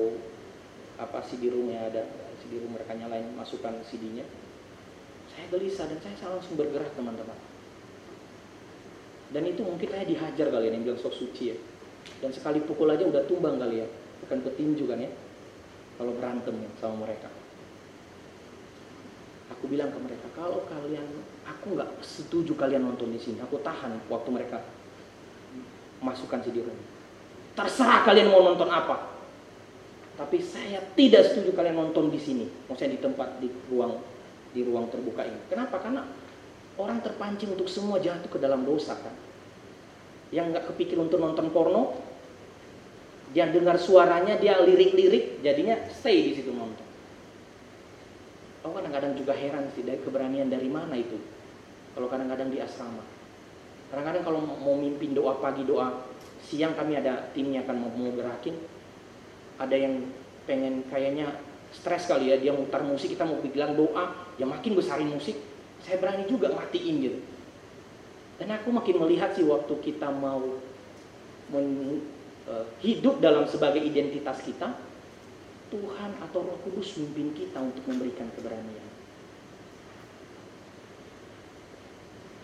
apa CD roomnya ada CD room mereka nyalain masukkan CD-nya saya gelisah dan saya langsung bergerak teman-teman. Dan itu mungkin saya dihajar kali ya yang bilang sok suci ya. Dan sekali pukul aja udah tumbang kali ya. Bukan petinju kan ya. Kalau berantem ya sama mereka aku bilang ke mereka kalau kalian aku nggak setuju kalian nonton di sini aku tahan waktu mereka masukkan CD room terserah kalian mau nonton apa tapi saya tidak setuju kalian nonton di sini, maksudnya di tempat di ruang di ruang terbuka ini. Kenapa? Karena orang terpancing untuk semua jatuh ke dalam dosa kan. Yang nggak kepikir untuk nonton porno, dia dengar suaranya, dia lirik-lirik, jadinya stay di situ nonton. Oh kadang-kadang juga heran sih dari keberanian dari mana itu. Kalau kadang-kadang di asrama. Kadang-kadang kalau mau mimpin doa pagi, doa siang kami ada timnya akan mau gerakin, ada yang pengen kayaknya stres kali ya dia mutar musik kita mau bilang doa ya makin besarin musik saya berani juga matiin gitu dan aku makin melihat sih waktu kita mau men, uh, hidup dalam sebagai identitas kita Tuhan atau Roh Kudus memimpin kita untuk memberikan keberanian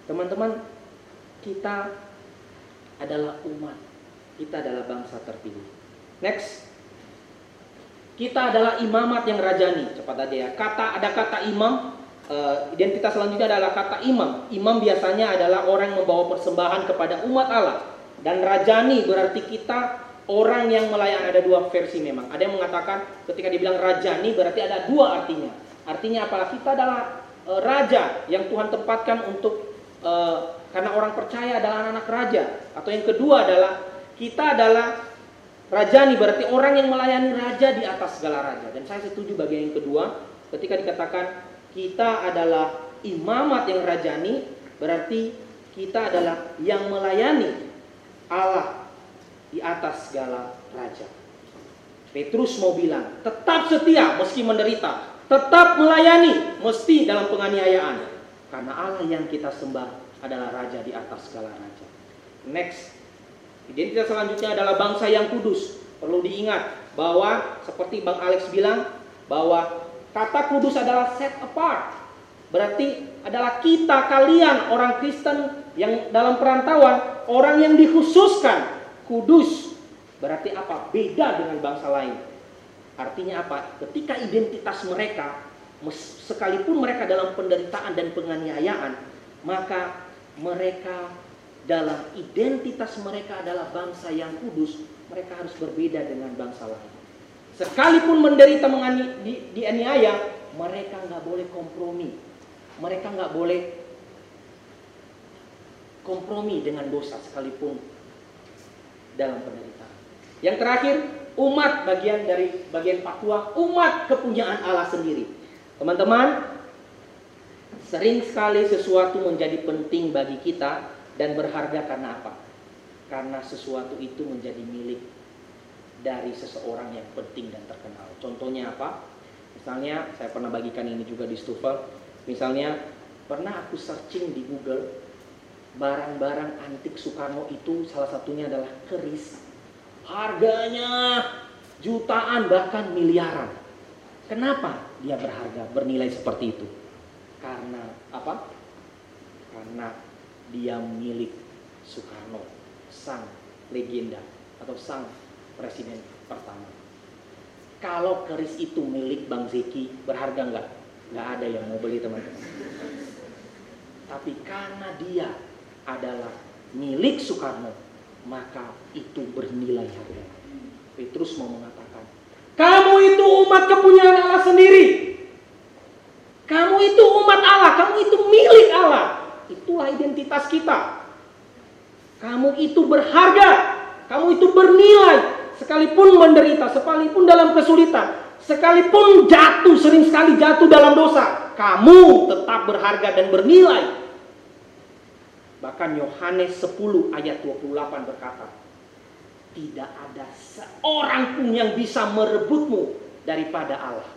teman-teman kita adalah umat kita adalah bangsa terpilih next kita adalah imamat yang rajani. Cepat aja ya. Kata ada kata imam. Uh, identitas selanjutnya adalah kata imam. Imam biasanya adalah orang yang membawa persembahan kepada umat Allah. Dan rajani berarti kita orang yang melayani. Ada dua versi memang. Ada yang mengatakan ketika dibilang rajani berarti ada dua artinya. Artinya apalah kita adalah uh, raja yang Tuhan tempatkan untuk uh, karena orang percaya adalah anak-anak raja. Atau yang kedua adalah kita adalah Rajani berarti orang yang melayani raja di atas segala raja. Dan saya setuju bagian yang kedua, ketika dikatakan kita adalah imamat yang rajani, berarti kita adalah yang melayani Allah di atas segala raja. Petrus mau bilang, tetap setia meski menderita, tetap melayani meski dalam penganiayaan. Karena Allah yang kita sembah adalah raja di atas segala raja. Next, Identitas selanjutnya adalah bangsa yang kudus. Perlu diingat bahwa seperti Bang Alex bilang bahwa kata kudus adalah set apart. Berarti adalah kita kalian orang Kristen yang dalam perantauan, orang yang dikhususkan kudus. Berarti apa? Beda dengan bangsa lain. Artinya apa? Ketika identitas mereka Sekalipun mereka dalam penderitaan dan penganiayaan, maka mereka dalam identitas mereka adalah bangsa yang kudus, mereka harus berbeda dengan bangsa lain. Sekalipun menderita mengani, di, dianiaya, mereka nggak boleh kompromi. Mereka nggak boleh kompromi dengan dosa sekalipun dalam penderitaan. Yang terakhir, umat bagian dari bagian Papua, umat kepunyaan Allah sendiri. Teman-teman, sering sekali sesuatu menjadi penting bagi kita dan berharga karena apa? Karena sesuatu itu menjadi milik dari seseorang yang penting dan terkenal. Contohnya apa? Misalnya, saya pernah bagikan ini juga di Stufel. Misalnya, pernah aku searching di Google barang-barang antik Soekarno itu salah satunya adalah keris. Harganya jutaan bahkan miliaran. Kenapa dia berharga, bernilai seperti itu? Karena apa? Karena dia milik Soekarno, sang legenda atau sang presiden pertama. Kalau keris itu milik Bang Zeki, berharga nggak? Nggak ada yang mau beli teman-teman. Tapi karena dia adalah milik Soekarno, maka itu bernilai harga. Petrus mau mengatakan, kamu itu umat kepunyaan Allah sendiri. Kamu itu umat Allah, kamu itu milik Allah. Itulah identitas kita. Kamu itu berharga, kamu itu bernilai. Sekalipun menderita, sekalipun dalam kesulitan, sekalipun jatuh, sering sekali jatuh dalam dosa, kamu tetap berharga dan bernilai. Bahkan Yohanes 10 ayat 28 berkata, tidak ada seorang pun yang bisa merebutmu daripada Allah.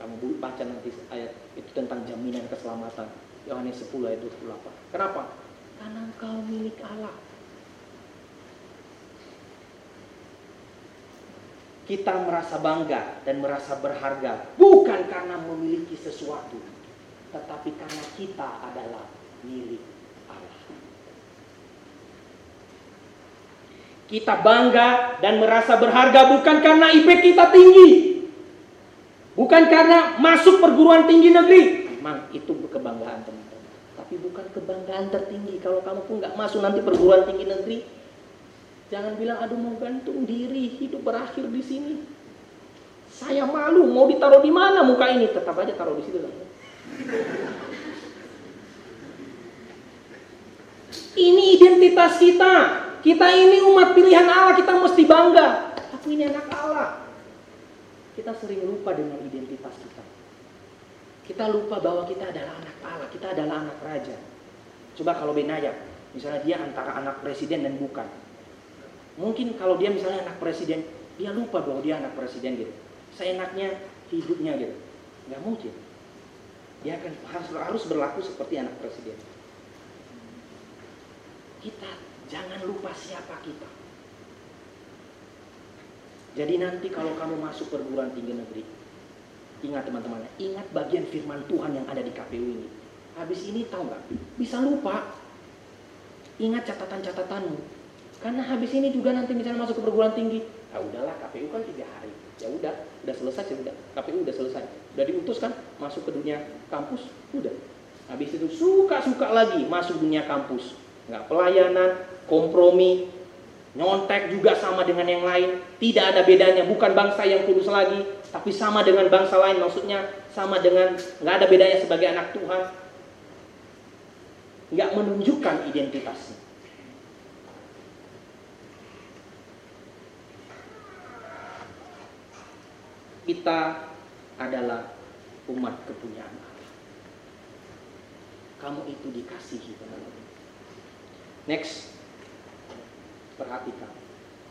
Kamu baca nanti ayat itu tentang jaminan keselamatan. Yohanes 10 ayat 28. Kenapa? Karena engkau milik Allah. Kita merasa bangga dan merasa berharga bukan karena memiliki sesuatu, tetapi karena kita adalah milik Allah. Kita bangga dan merasa berharga bukan karena IP kita tinggi. Bukan karena masuk perguruan tinggi negeri. Memang itu kebanggaan teman-teman. Tapi bukan kebanggaan tertinggi. Kalau kamu pun nggak masuk nanti perguruan tinggi negeri, jangan bilang aduh mau gantung diri, hidup berakhir di sini. Saya malu, mau ditaruh di mana muka ini? Tetap aja taruh di situ. Ini identitas kita. Kita ini umat pilihan Allah, kita mesti bangga. Aku ini anak Allah. Kita sering lupa dengan identitas kita. Kita lupa bahwa kita adalah anak Allah, kita adalah anak raja. Coba kalau Benaya, misalnya dia antara anak presiden dan bukan. Mungkin kalau dia misalnya anak presiden, dia lupa bahwa dia anak presiden gitu. Seenaknya hidupnya gitu. Nggak mungkin. Dia akan harus, harus berlaku seperti anak presiden. Kita jangan lupa siapa kita. Jadi nanti kalau kamu masuk perguruan tinggi negeri, ingat teman-teman, ingat bagian firman Tuhan yang ada di KPU ini. Habis ini tahu nggak? Bisa lupa. Ingat catatan-catatanmu. Karena habis ini juga nanti misalnya masuk ke perguruan tinggi, ah udahlah KPU kan tiga hari. Ya udah, udah selesai sudah. KPU udah selesai. Udah diutus kan masuk ke dunia kampus, udah. Habis itu suka-suka lagi masuk dunia kampus. Nggak pelayanan, kompromi, nyontek juga sama dengan yang lain. Tidak ada bedanya, bukan bangsa yang kudus lagi, tapi sama dengan bangsa lain. Maksudnya sama dengan nggak ada bedanya sebagai anak Tuhan. Nggak menunjukkan identitasnya. Kita adalah umat kepunyaan Allah. Kamu itu dikasihi teman-teman. Next, perhatikan.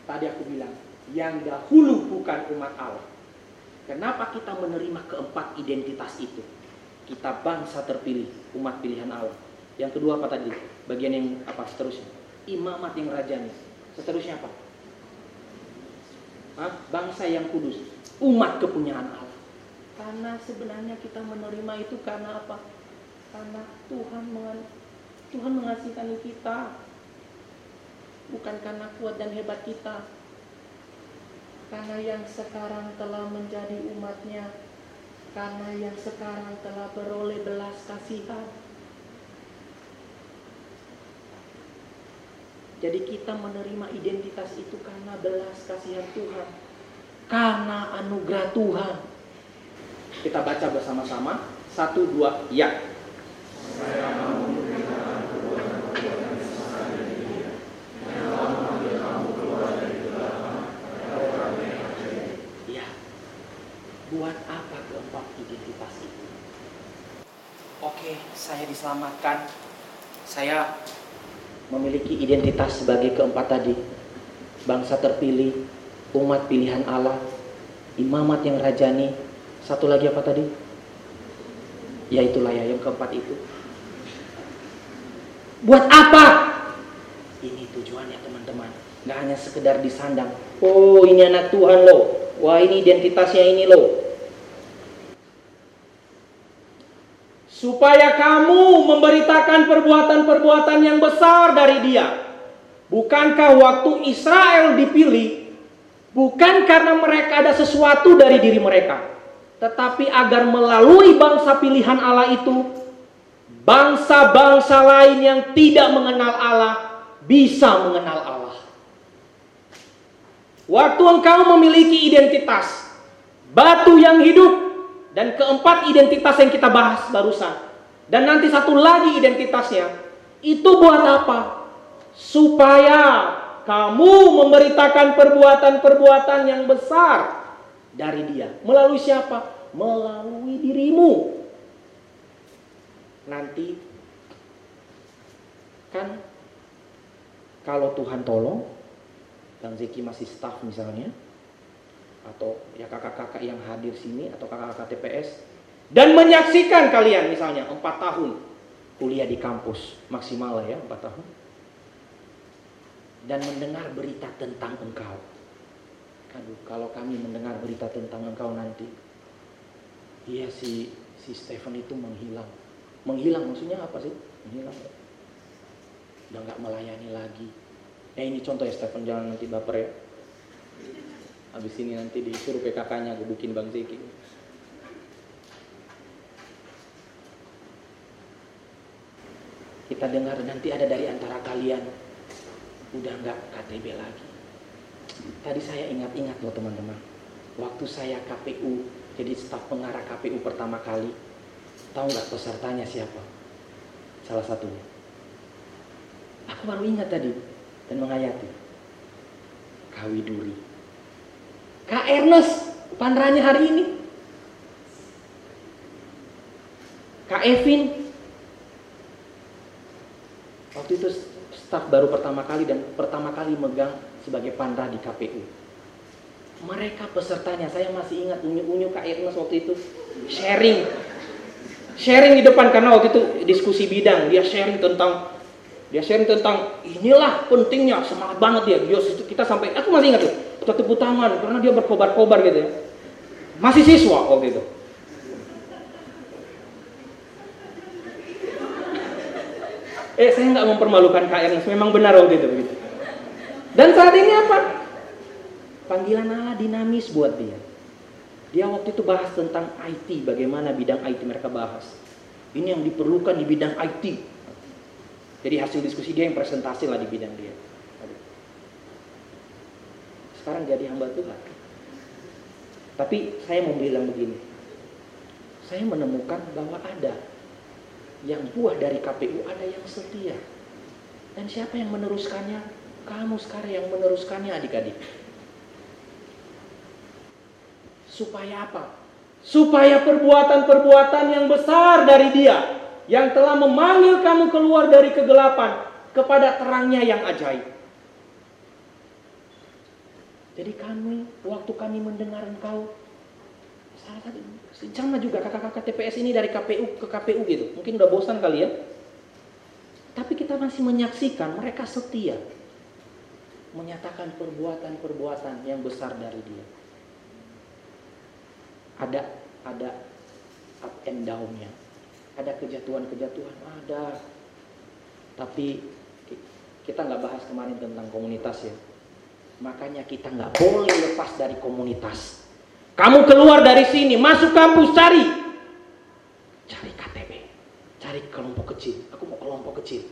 Tadi aku bilang, yang dahulu bukan umat Allah. Kenapa kita menerima keempat identitas itu? Kita bangsa terpilih, umat pilihan Allah. Yang kedua apa tadi? Bagian yang apa seterusnya? Imamat yang rajani. Seterusnya apa? Hah? Bangsa yang kudus, umat kepunyaan Allah. Karena sebenarnya kita menerima itu karena apa? Karena Tuhan Tuhan mengasihani kita. Bukan karena kuat dan hebat kita. Karena yang sekarang telah menjadi umatnya karena yang sekarang telah beroleh belas kasihan. Jadi kita menerima identitas itu karena belas kasihan Tuhan. Karena anugerah Tuhan. Kita baca bersama-sama. Satu, dua. Ya. Buat apa keempat identitas itu? Oke, saya diselamatkan. Saya memiliki identitas sebagai keempat tadi. Bangsa terpilih, umat pilihan Allah, imamat yang rajani. Satu lagi apa tadi? Ya itulah ya yang keempat itu. Buat apa? Ini tujuannya teman-teman. Gak hanya sekedar disandang. Oh ini anak Tuhan loh. Wah ini identitasnya ini loh. Supaya kamu memberitakan perbuatan-perbuatan yang besar dari Dia. Bukankah waktu Israel dipilih bukan karena mereka ada sesuatu dari diri mereka, tetapi agar melalui bangsa pilihan Allah itu bangsa-bangsa lain yang tidak mengenal Allah bisa mengenal Allah. Waktu engkau memiliki identitas batu yang hidup dan keempat identitas yang kita bahas barusan. Dan nanti satu lagi identitasnya. Itu buat apa? Supaya kamu memberitakan perbuatan-perbuatan yang besar dari dia. Melalui siapa? Melalui dirimu. Nanti kan kalau Tuhan tolong, Bang Zeki masih staff misalnya, atau ya kakak-kakak yang hadir sini atau kakak-kakak TPS dan menyaksikan kalian misalnya empat tahun kuliah di kampus maksimal ya empat tahun dan mendengar berita tentang engkau. Aduh, kalau kami mendengar berita tentang engkau nanti, iya si si Stephen itu menghilang. Menghilang maksudnya apa sih? Menghilang. Udah nggak melayani lagi. Ya ini contoh ya Stephen jangan nanti baper ya. Habis ini nanti disuruh PKK-nya gebukin Bang Zeki. Kita dengar nanti ada dari antara kalian udah nggak KTB lagi. Tadi saya ingat-ingat loh teman-teman. Waktu saya KPU jadi staf pengarah KPU pertama kali, tahu nggak pesertanya siapa? Salah satunya. Aku baru ingat tadi dan menghayati. Kawi Duri. Kak Ernest, panranya hari ini. Kak Evin. Waktu itu staf baru pertama kali dan pertama kali megang sebagai panra di KPU. Mereka pesertanya, saya masih ingat unyu-unyu Kak Ernest waktu itu sharing. Sharing di depan karena waktu itu diskusi bidang, dia sharing tentang dia sharing tentang inilah pentingnya semangat banget dia. Dia kita sampai aku masih ingat tuh kita tepuk tangan karena dia berkobar-kobar gitu ya. Masih siswa waktu itu. Eh saya nggak mempermalukan Ernest, memang benar waktu itu begitu. Dan saat ini apa? Panggilan Allah dinamis buat dia. Dia waktu itu bahas tentang IT, bagaimana bidang IT mereka bahas. Ini yang diperlukan di bidang IT. Jadi hasil diskusi dia yang presentasi lah di bidang dia. Sekarang jadi hamba Tuhan. Tapi saya mau bilang begini. Saya menemukan bahwa ada yang buah dari KPU ada yang setia. Dan siapa yang meneruskannya? Kamu sekarang yang meneruskannya adik-adik. Supaya apa? Supaya perbuatan-perbuatan yang besar dari dia yang telah memanggil kamu keluar dari kegelapan kepada terangnya yang ajaib. Jadi kami, waktu kami mendengar engkau, salah satu, sama juga kakak-kakak TPS ini dari KPU ke KPU gitu. Mungkin udah bosan kali ya. Tapi kita masih menyaksikan mereka setia. Menyatakan perbuatan-perbuatan yang besar dari dia. Ada ada up and down-nya. Ada kejatuhan-kejatuhan, ada. Tapi kita nggak bahas kemarin tentang komunitas ya. Makanya kita nggak boleh lepas dari komunitas. Kamu keluar dari sini, masuk kampus cari. Cari KTP, cari kelompok kecil. Aku mau kelompok kecil.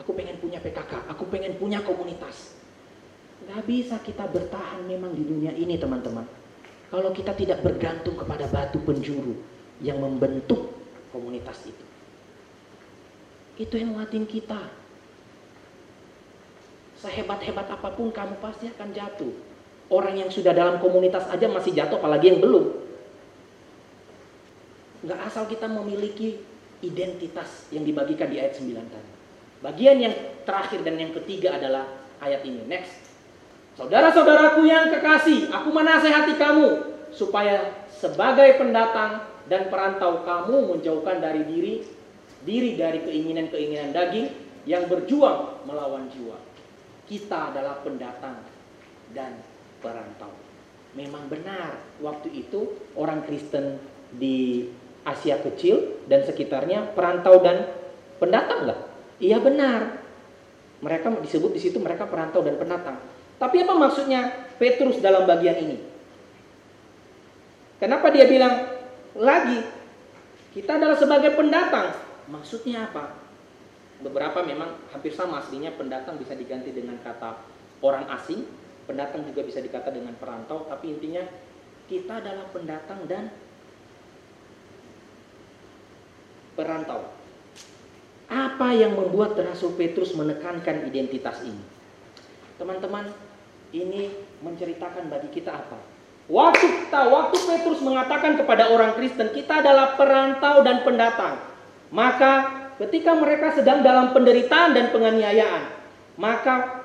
Aku pengen punya PKK, aku pengen punya komunitas. Gak bisa kita bertahan memang di dunia ini teman-teman. Kalau kita tidak bergantung kepada batu penjuru yang membentuk komunitas itu. Itu yang nguatin kita. Sehebat-hebat apa pun kamu pasti akan jatuh. Orang yang sudah dalam komunitas aja masih jatuh apalagi yang belum. Nggak asal kita memiliki identitas yang dibagikan di ayat 9 tadi. Bagian yang terakhir dan yang ketiga adalah ayat ini. Next. Saudara-saudaraku yang kekasih, aku menasehati kamu supaya sebagai pendatang dan perantau kamu menjauhkan dari diri diri dari keinginan-keinginan daging yang berjuang melawan jiwa. Kita adalah pendatang dan perantau. Memang benar waktu itu orang Kristen di Asia Kecil dan sekitarnya perantau dan pendatang enggak? Iya benar. Mereka disebut di situ mereka perantau dan pendatang. Tapi apa maksudnya Petrus dalam bagian ini? Kenapa dia bilang lagi kita adalah sebagai pendatang? Maksudnya apa? Beberapa memang hampir sama aslinya pendatang bisa diganti dengan kata orang asing, pendatang juga bisa dikata dengan perantau, tapi intinya kita adalah pendatang dan perantau. Apa yang membuat Rasul Petrus menekankan identitas ini? Teman-teman, ini menceritakan bagi kita apa? Waktu kita, waktu Petrus mengatakan kepada orang Kristen, kita adalah perantau dan pendatang. Maka ketika mereka sedang dalam penderitaan dan penganiayaan, maka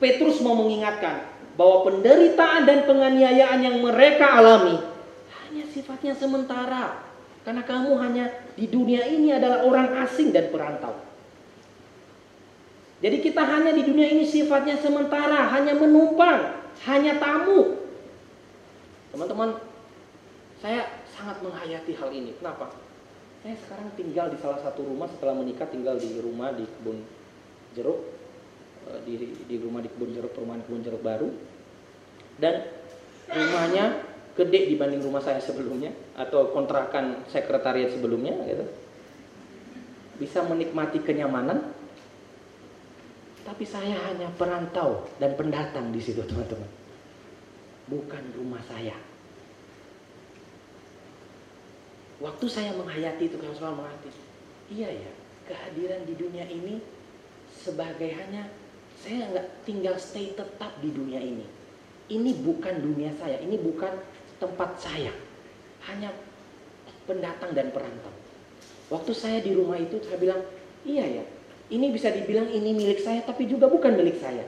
Petrus mau mengingatkan bahwa penderitaan dan penganiayaan yang mereka alami hanya sifatnya sementara. Karena kamu hanya di dunia ini adalah orang asing dan perantau. Jadi kita hanya di dunia ini sifatnya sementara, hanya menumpang, hanya tamu. Teman-teman, saya sangat menghayati hal ini. Kenapa? Saya sekarang tinggal di salah satu rumah setelah menikah tinggal di rumah di kebun jeruk eh, di, di rumah di kebun jeruk perumahan kebun jeruk baru. Dan rumahnya gede dibanding rumah saya sebelumnya atau kontrakan sekretariat sebelumnya gitu. Bisa menikmati kenyamanan tapi saya hanya perantau dan pendatang di situ teman-teman. Bukan rumah saya waktu saya menghayati itu selalu menghayati iya ya kehadiran di dunia ini sebagai hanya saya nggak tinggal stay tetap di dunia ini. Ini bukan dunia saya ini bukan tempat saya. Hanya pendatang dan perantau. Waktu saya di rumah itu saya bilang iya ya ini bisa dibilang ini milik saya tapi juga bukan milik saya.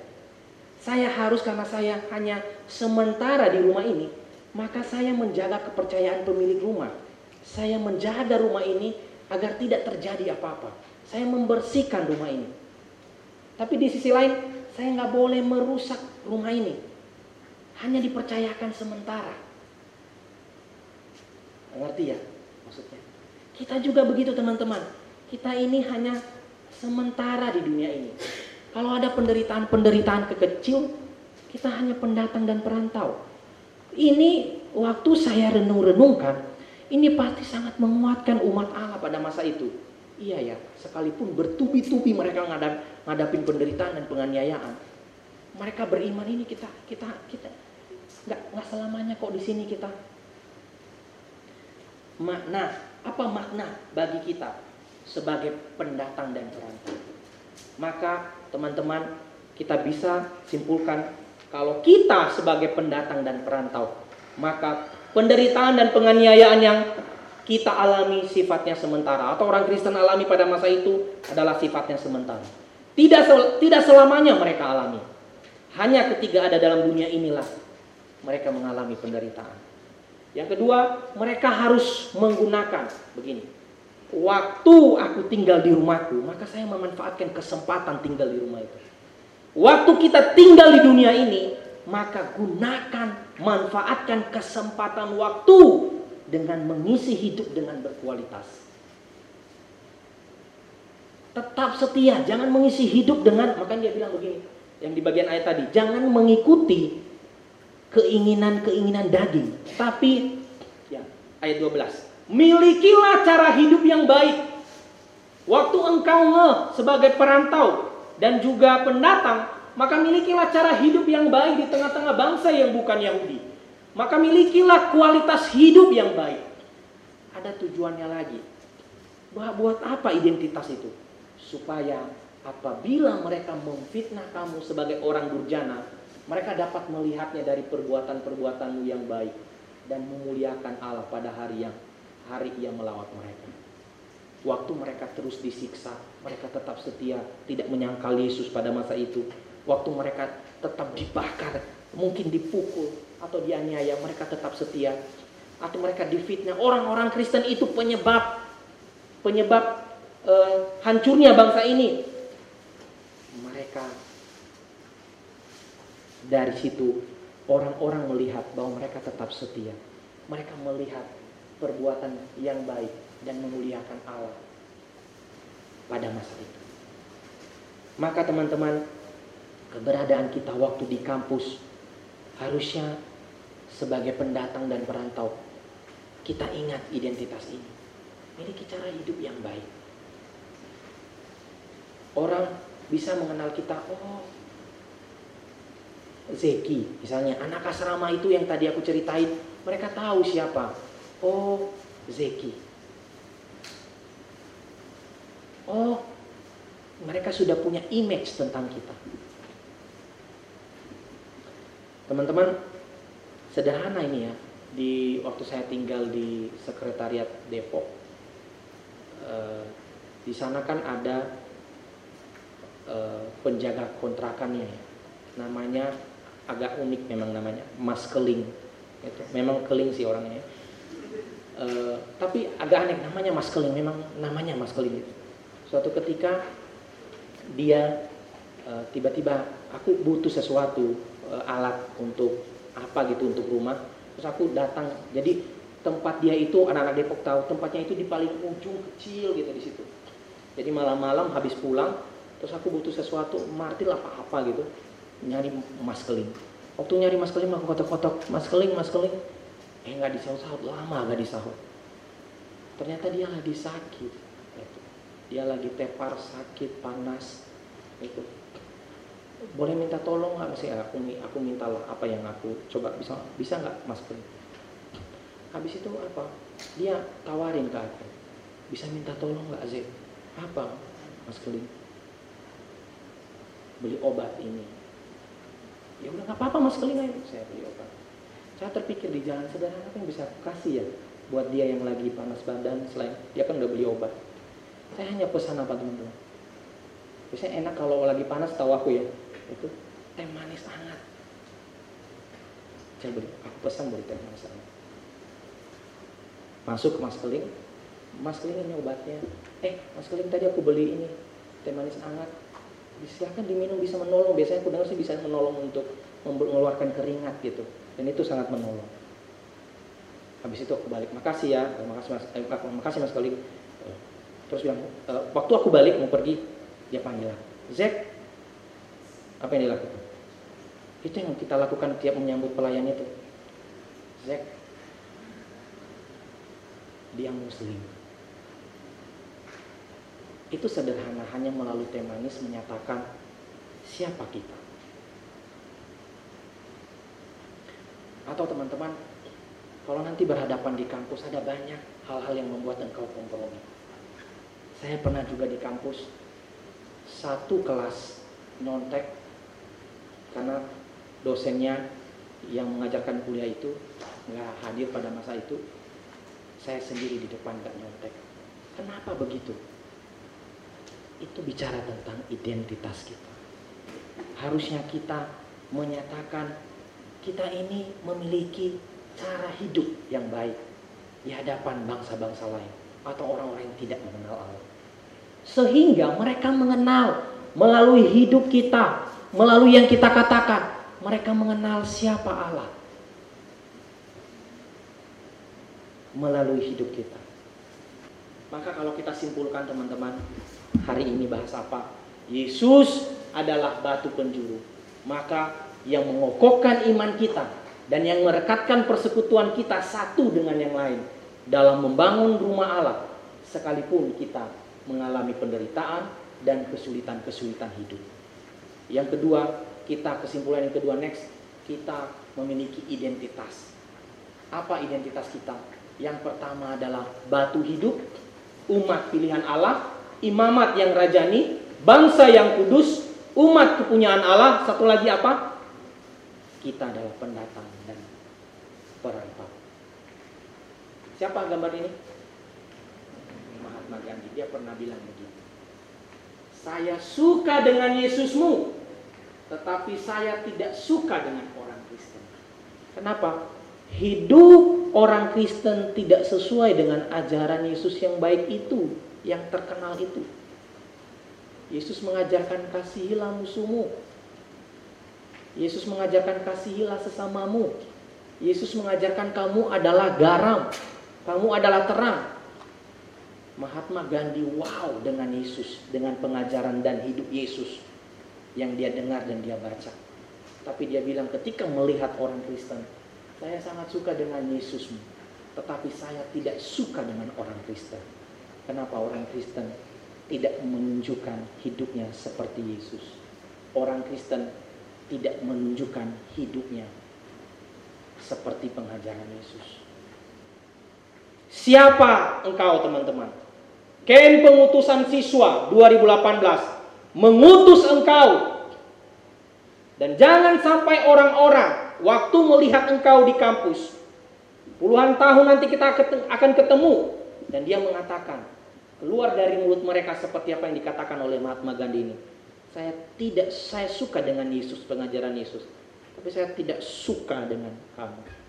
Saya harus karena saya hanya sementara di rumah ini maka saya menjaga kepercayaan pemilik rumah saya menjaga rumah ini agar tidak terjadi apa-apa. Saya membersihkan rumah ini. Tapi di sisi lain, saya nggak boleh merusak rumah ini. Hanya dipercayakan sementara. Ngerti ya maksudnya? Kita juga begitu teman-teman. Kita ini hanya sementara di dunia ini. Kalau ada penderitaan-penderitaan kekecil, kita hanya pendatang dan perantau. Ini waktu saya renung-renungkan, ini pasti sangat menguatkan umat Allah pada masa itu. Iya ya, sekalipun bertubi-tubi mereka ngadap, ngadapin penderitaan dan penganiayaan. Mereka beriman ini kita kita kita nggak nggak selamanya kok di sini kita. Makna apa makna bagi kita sebagai pendatang dan perantau? Maka teman-teman kita bisa simpulkan kalau kita sebagai pendatang dan perantau, maka penderitaan dan penganiayaan yang kita alami sifatnya sementara atau orang Kristen alami pada masa itu adalah sifatnya sementara. Tidak sel, tidak selamanya mereka alami. Hanya ketika ada dalam dunia inilah mereka mengalami penderitaan. Yang kedua, mereka harus menggunakan begini. Waktu aku tinggal di rumahku, maka saya memanfaatkan kesempatan tinggal di rumah itu. Waktu kita tinggal di dunia ini, maka gunakan, manfaatkan kesempatan waktu dengan mengisi hidup dengan berkualitas. Tetap setia, jangan mengisi hidup dengan, makanya dia bilang begini, yang di bagian ayat tadi, jangan mengikuti keinginan-keinginan daging. Tapi ya, ayat 12. Milikilah cara hidup yang baik. Waktu engkau nge sebagai perantau dan juga pendatang, maka milikilah cara hidup yang baik di tengah-tengah bangsa yang bukan Yahudi. Maka milikilah kualitas hidup yang baik. Ada tujuannya lagi. Buat apa identitas itu? Supaya apabila mereka memfitnah kamu sebagai orang durjana, mereka dapat melihatnya dari perbuatan-perbuatanmu yang baik dan memuliakan Allah pada hari yang hari ia melawat mereka. Waktu mereka terus disiksa, mereka tetap setia, tidak menyangkal Yesus pada masa itu. Waktu mereka tetap dibakar, mungkin dipukul atau dianiaya, mereka tetap setia. Atau mereka difitnah. Orang-orang Kristen itu penyebab penyebab eh, hancurnya bangsa ini. Mereka dari situ orang-orang melihat bahwa mereka tetap setia. Mereka melihat perbuatan yang baik dan memuliakan Allah pada masa itu. Maka teman-teman, keberadaan kita waktu di kampus harusnya sebagai pendatang dan perantau kita ingat identitas ini. Miliki cara hidup yang baik. Orang bisa mengenal kita, oh Zeki, misalnya anak asrama itu yang tadi aku ceritain, mereka tahu siapa. Oh, Zeki. Oh, mereka sudah punya image tentang kita. Teman-teman, sederhana ini ya. Di waktu saya tinggal di sekretariat Depok, eh, di sana kan ada eh, penjaga kontrakannya, ya. namanya agak unik memang namanya, Mas Keling. Gitu. Memang keling sih orangnya. ya. Eh, tapi agak aneh namanya Mas Keling, memang namanya Mas Keling. Gitu. Suatu ketika dia tiba-tiba aku butuh sesuatu eh, alat untuk apa gitu untuk rumah, terus aku datang. Jadi tempat dia itu anak-anak Depok tahu tempatnya itu di paling ujung kecil gitu di situ. Jadi malam-malam habis pulang, terus aku butuh sesuatu, martil apa-apa gitu, nyari Mas Keling. Waktu nyari Mas Keling aku kotok-kotok, Mas Keling, Mas Keling, eh nggak disahut-sahut lama nggak disahut. Ternyata dia lagi sakit. Gitu. Dia lagi tepar sakit panas itu boleh minta tolong nggak? Sih aku aku mintalah apa yang aku coba. Bisa bisa nggak mas Keling habis itu apa? Dia tawarin ke aku. Bisa minta tolong nggak Zek? Apa mas Keling? Beli obat ini. Ya udah nggak apa-apa mas Keling. Ayo saya beli obat. Saya terpikir di jalan sederhana apa yang bisa aku kasih ya buat dia yang lagi panas badan selain dia kan udah beli obat. Saya hanya pesan apa teman-teman? Biasanya enak kalau lagi panas tahu aku ya itu teh manis hangat. Saya beli aku pesan beli teh manis hangat. Masuk ke mas keling. Mas keling ini obatnya. Eh mas keling tadi aku beli ini teh manis hangat. Silahkan diminum bisa menolong. Biasanya aku dengar sih bisa menolong untuk mengeluarkan keringat gitu. Dan itu sangat menolong. Habis itu aku balik. Makasih ya. Makasih mas eh, makasih mas keling. Terus bilang e, waktu aku balik mau pergi dia panggil aku. Zek apa yang dilakukan? Itu yang kita lakukan tiap menyambut pelayan itu. Zek dia muslim. Itu sederhana hanya melalui teh manis menyatakan siapa kita. Atau teman-teman kalau nanti berhadapan di kampus ada banyak hal-hal yang membuat engkau kompromi. Saya pernah juga di kampus satu kelas nyontek karena dosennya yang mengajarkan kuliah itu nggak hadir pada masa itu saya sendiri di depan nggak nyontek. Kenapa begitu? Itu bicara tentang identitas kita. Harusnya kita menyatakan kita ini memiliki cara hidup yang baik di hadapan bangsa-bangsa lain atau orang-orang yang tidak mengenal Allah. Sehingga mereka mengenal melalui hidup kita, melalui yang kita katakan, mereka mengenal siapa Allah melalui hidup kita. Maka kalau kita simpulkan teman-teman, hari ini bahas apa? Yesus adalah batu penjuru. Maka yang mengokohkan iman kita dan yang merekatkan persekutuan kita satu dengan yang lain dalam membangun rumah Allah sekalipun kita mengalami penderitaan dan kesulitan-kesulitan hidup. Yang kedua, kita kesimpulan yang kedua next, kita memiliki identitas. Apa identitas kita? Yang pertama adalah batu hidup, umat pilihan Allah, imamat yang rajani, bangsa yang kudus, umat kepunyaan Allah, satu lagi apa? Kita adalah pendatang dan perantau. Siapa gambar ini? Mahatma Gandhi. Dia pernah bilang begini. Saya suka dengan Yesusmu, tetapi saya tidak suka dengan orang Kristen. Kenapa? Hidup orang Kristen tidak sesuai dengan ajaran Yesus yang baik itu, yang terkenal itu. Yesus mengajarkan kasihilah musuhmu. Yesus mengajarkan kasihilah sesamamu. Yesus mengajarkan kamu adalah garam, kamu adalah terang. Mahatma Gandhi wow dengan Yesus, dengan pengajaran dan hidup Yesus yang dia dengar dan dia baca. Tapi dia bilang ketika melihat orang Kristen, saya sangat suka dengan Yesusmu, tetapi saya tidak suka dengan orang Kristen. Kenapa orang Kristen tidak menunjukkan hidupnya seperti Yesus? Orang Kristen tidak menunjukkan hidupnya seperti pengajaran Yesus. Siapa engkau teman-teman? Ken pengutusan siswa 2018 mengutus engkau. Dan jangan sampai orang-orang waktu melihat engkau di kampus puluhan tahun nanti kita akan ketemu dan dia mengatakan keluar dari mulut mereka seperti apa yang dikatakan oleh Mahatma Gandhi ini. Saya tidak saya suka dengan Yesus pengajaran Yesus, tapi saya tidak suka dengan kamu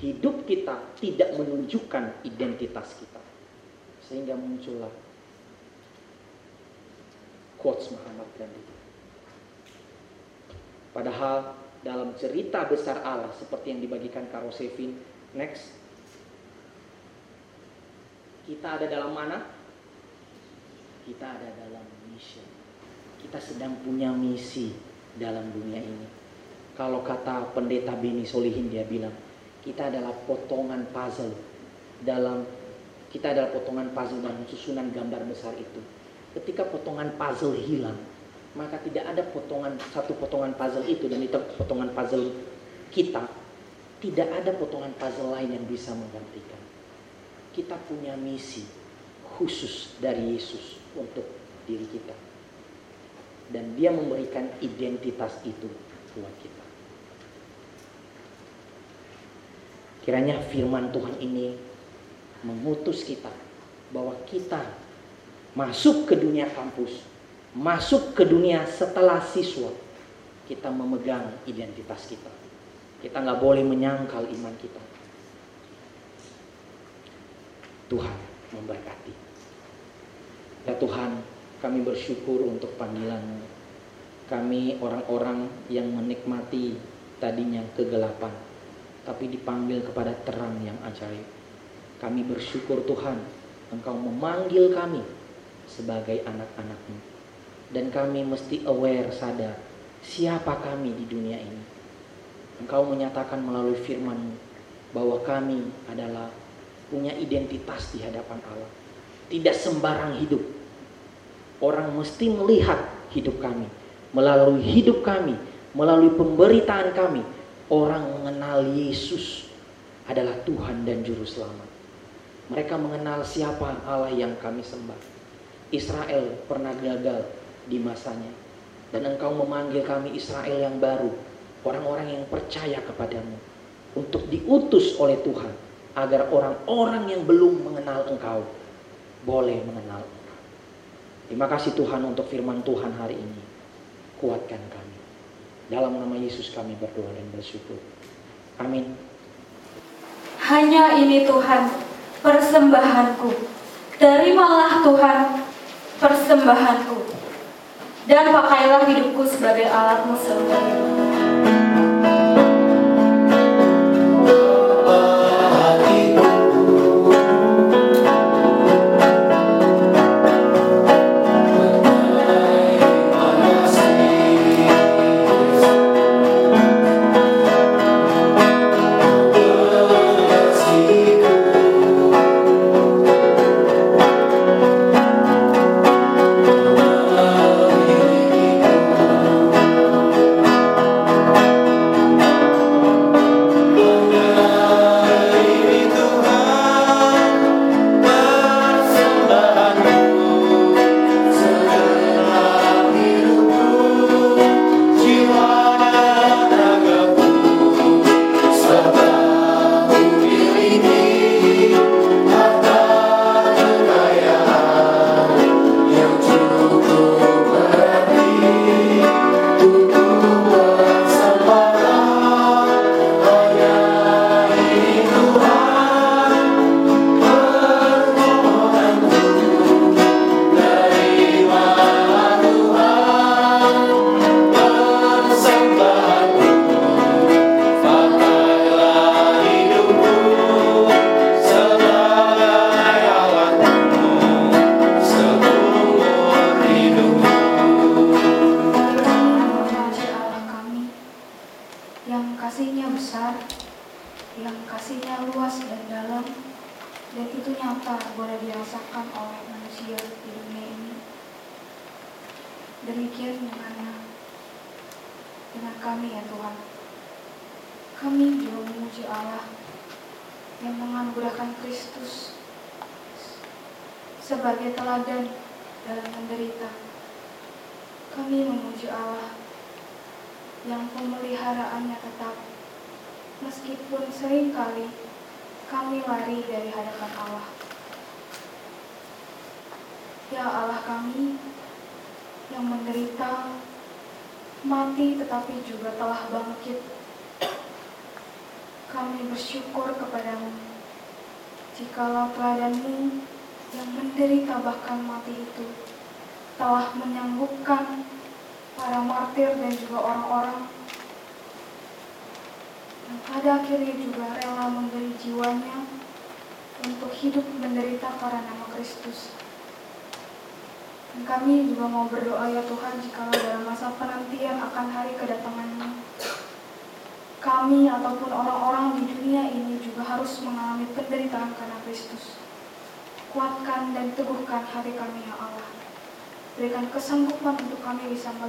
hidup kita tidak menunjukkan identitas kita. Sehingga muncullah quotes Muhammad Gandhi. Padahal dalam cerita besar Allah seperti yang dibagikan Karo Sevin, next. Kita ada dalam mana? Kita ada dalam mission. Kita sedang punya misi dalam dunia ini. Kalau kata pendeta Beni Solihin dia bilang, kita adalah potongan puzzle dalam kita adalah potongan puzzle dalam susunan gambar besar itu. Ketika potongan puzzle hilang, maka tidak ada potongan satu potongan puzzle itu dan itu potongan puzzle kita. Tidak ada potongan puzzle lain yang bisa menggantikan. Kita punya misi khusus dari Yesus untuk diri kita. Dan dia memberikan identitas itu buat kita. Kiranya firman Tuhan ini mengutus kita bahwa kita masuk ke dunia kampus, masuk ke dunia setelah siswa, kita memegang identitas kita. Kita nggak boleh menyangkal iman kita. Tuhan memberkati. Ya Tuhan, kami bersyukur untuk panggilan Kami orang-orang yang menikmati tadinya kegelapan tapi dipanggil kepada terang yang ajaib. Kami bersyukur Tuhan, Engkau memanggil kami sebagai anak-anakmu. Dan kami mesti aware, sadar, siapa kami di dunia ini. Engkau menyatakan melalui firman bahwa kami adalah punya identitas di hadapan Allah. Tidak sembarang hidup. Orang mesti melihat hidup kami. Melalui hidup kami, melalui pemberitaan kami, orang mengenal Yesus adalah Tuhan dan Juru Selamat. Mereka mengenal siapa Allah yang kami sembah. Israel pernah gagal di masanya. Dan engkau memanggil kami Israel yang baru. Orang-orang yang percaya kepadamu. Untuk diutus oleh Tuhan. Agar orang-orang yang belum mengenal engkau. Boleh mengenal engkau. Terima kasih Tuhan untuk firman Tuhan hari ini. Kuatkan kami. Dalam nama Yesus kami berdoa dan bersyukur. Amin. Hanya ini Tuhan, persembahanku. Terimalah Tuhan, persembahanku. Dan pakailah hidupku sebagai alatmu sembah.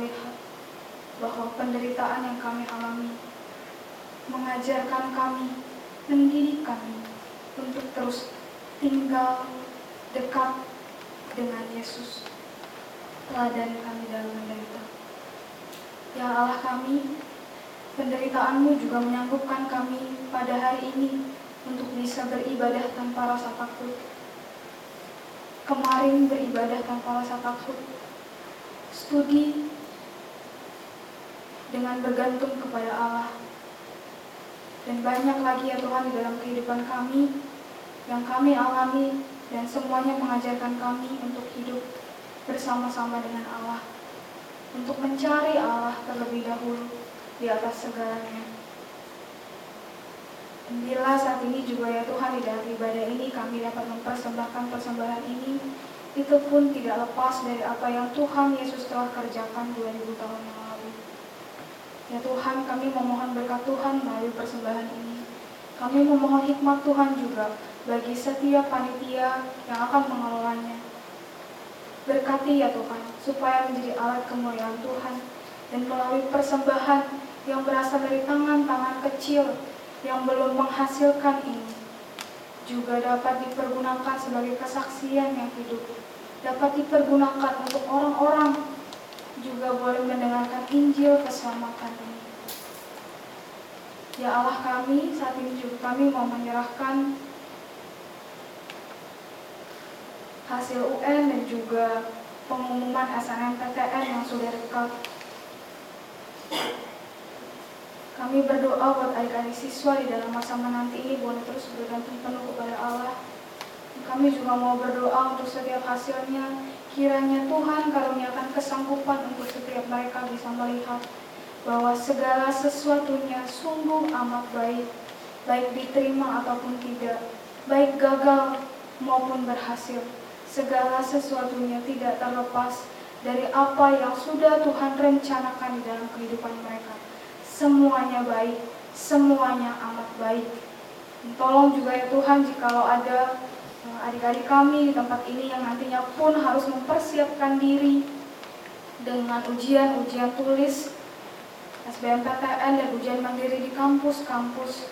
Melihat bahwa penderitaan yang kami alami mengajarkan kami, mendidik kami untuk terus tinggal dekat dengan Yesus. Teladan kami dalam menderita. Ya Allah kami, penderitaanmu juga menyanggupkan kami pada hari ini untuk bisa beribadah tanpa rasa takut. Kemarin beribadah tanpa rasa takut. Studi dengan bergantung kepada Allah. Dan banyak lagi ya Tuhan di dalam kehidupan kami yang kami alami dan semuanya mengajarkan kami untuk hidup bersama-sama dengan Allah. Untuk mencari Allah terlebih dahulu di atas segalanya. Bila saat ini juga ya Tuhan di dalam ibadah ini kami dapat mempersembahkan persembahan ini, itu pun tidak lepas dari apa yang Tuhan Yesus telah kerjakan 2000 tahun yang lalu. Ya Tuhan, kami memohon berkat Tuhan melalui persembahan ini. Kami memohon hikmat Tuhan juga bagi setiap panitia yang akan mengelolanya. Berkati ya Tuhan, supaya menjadi alat kemuliaan Tuhan dan melalui persembahan yang berasal dari tangan-tangan kecil yang belum menghasilkan ini juga dapat dipergunakan sebagai kesaksian yang hidup, dapat dipergunakan untuk orang-orang juga boleh mendengarkan Injil keselamatan ini. Ya Allah kami, saat ini juga kami mau menyerahkan hasil UN dan juga pengumuman SNMPTN yang sudah dekat. Kami berdoa buat adik-adik siswa di dalam masa menanti ini boleh terus bergantung penuh kepada Allah. Kami juga mau berdoa untuk setiap hasilnya. Kiranya Tuhan karuniakan kesanggupan untuk setiap mereka bisa melihat bahwa segala sesuatunya sungguh amat baik, baik diterima ataupun tidak, baik gagal maupun berhasil. Segala sesuatunya tidak terlepas dari apa yang sudah Tuhan rencanakan di dalam kehidupan mereka semuanya baik, semuanya amat baik. Tolong juga ya Tuhan jikalau ada adik-adik kami di tempat ini yang nantinya pun harus mempersiapkan diri dengan ujian-ujian tulis SBMPTN dan ujian mandiri di kampus-kampus.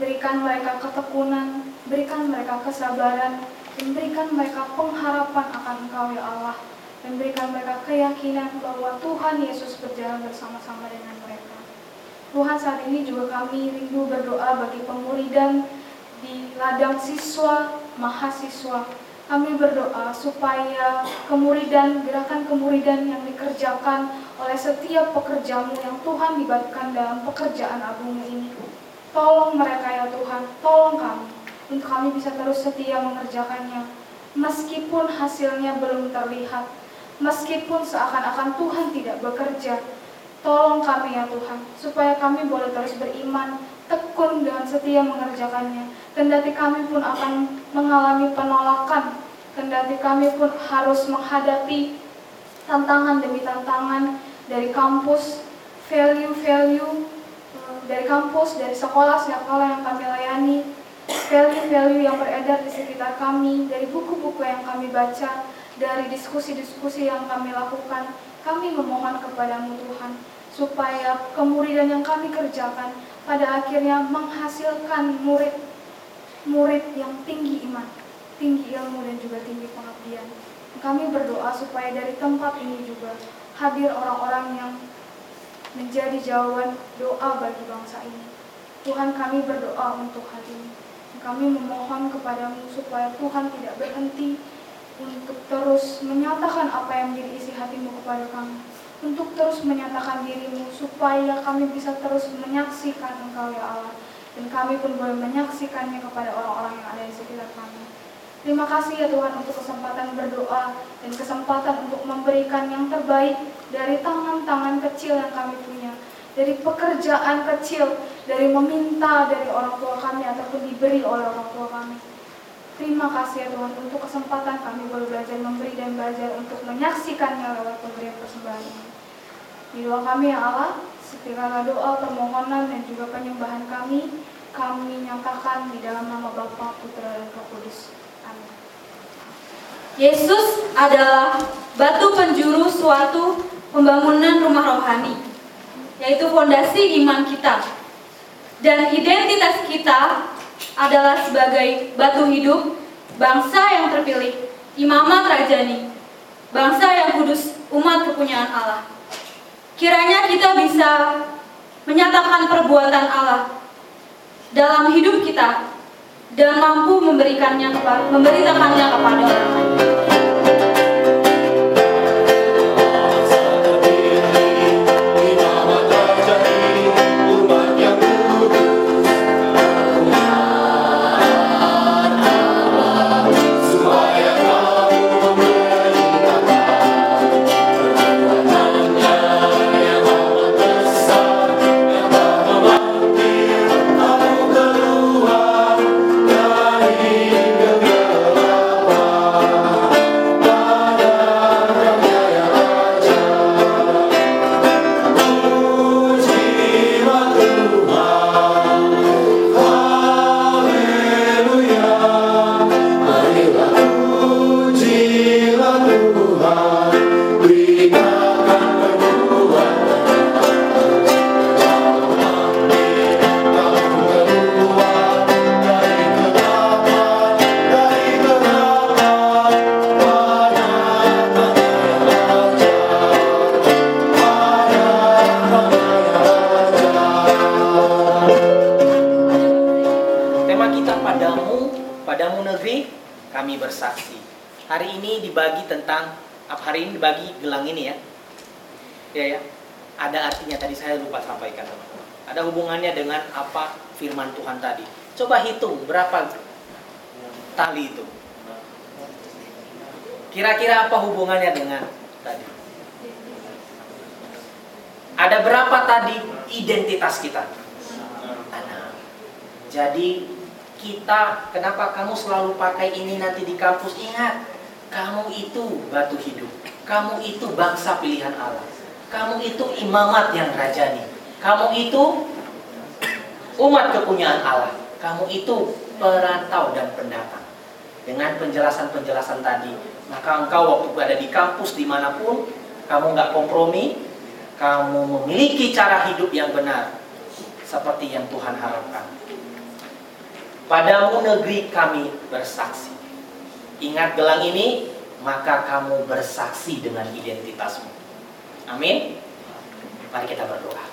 Berikan mereka ketekunan, berikan mereka kesabaran, dan berikan mereka pengharapan akan Engkau ya Allah. Dan berikan mereka keyakinan bahwa Tuhan Yesus berjalan bersama-sama dengan mereka. Tuhan saat ini juga kami rindu berdoa bagi pemuridan di ladang siswa, mahasiswa. Kami berdoa supaya kemuridan, gerakan kemuridan yang dikerjakan oleh setiap pekerjamu yang Tuhan libatkan dalam pekerjaan agungmu ini. Tolong mereka ya Tuhan, tolong kami, untuk kami bisa terus setia mengerjakannya. Meskipun hasilnya belum terlihat, meskipun seakan-akan Tuhan tidak bekerja, Tolong kami ya Tuhan, supaya kami boleh terus beriman, tekun dan setia mengerjakannya. Kendati kami pun akan mengalami penolakan, kendati kami pun harus menghadapi tantangan demi tantangan dari kampus, value-value eh, dari kampus, dari sekolah-sekolah yang kami layani, value-value yang beredar di sekitar kami, dari buku-buku yang kami baca, dari diskusi-diskusi yang kami lakukan, Kami memohon kepadamu Tuhan, supaya kemuridan yang kami kerjakan pada akhirnya menghasilkan murid murid yang tinggi iman, tinggi ilmu dan juga tinggi pengabdian. Kami berdoa supaya dari tempat ini juga hadir orang-orang yang menjadi jawaban doa bagi bangsa ini. Tuhan kami berdoa untuk hal ini. Kami memohon kepadamu supaya Tuhan tidak berhenti untuk terus menyatakan apa yang menjadi isi hatimu kepada kami. Untuk terus menyatakan dirimu supaya kami bisa terus menyaksikan engkau ya Allah. Dan kami pun boleh menyaksikannya kepada orang-orang yang ada di sekitar kami. Terima kasih ya Tuhan untuk kesempatan berdoa dan kesempatan untuk memberikan yang terbaik dari tangan-tangan kecil yang kami punya. Dari pekerjaan kecil, dari meminta dari orang tua kami ataupun diberi oleh orang tua kami. Terima kasih ya Tuhan untuk kesempatan kami boleh belajar memberi dan belajar untuk menyaksikannya lewat pemberian persembahan ini. Di doa kami ya Allah, setiap doa, permohonan dan juga penyembahan kami, kami nyatakan di dalam nama Bapa, Putra dan Roh Kudus. Amin. Yesus adalah batu penjuru suatu pembangunan rumah rohani, yaitu fondasi iman kita. Dan identitas kita adalah sebagai batu hidup, bangsa yang terpilih, imamat rajani, bangsa yang kudus, umat kepunyaan Allah. Kiranya kita bisa menyatakan perbuatan Allah dalam hidup kita dan mampu memberikannya kepada memberitakannya kepada orang lain. Saya lupa sampaikan. Ada hubungannya dengan apa firman Tuhan tadi. Coba hitung berapa tali itu. Kira-kira apa hubungannya dengan tadi? Ada berapa tadi identitas kita? Tanah. Jadi kita, kenapa kamu selalu pakai ini nanti di kampus? Ingat, kamu itu batu hidup. Kamu itu bangsa pilihan Allah. Kamu itu imamat yang rajani. Kamu itu umat kepunyaan Allah. Kamu itu perantau dan pendatang. Dengan penjelasan-penjelasan tadi, maka engkau waktu berada di kampus di mana pun, kamu nggak kompromi, kamu memiliki cara hidup yang benar, seperti yang Tuhan harapkan. Padamu negeri kami bersaksi. Ingat gelang ini, maka kamu bersaksi dengan identitasmu. Amin. Mari kita berdoa.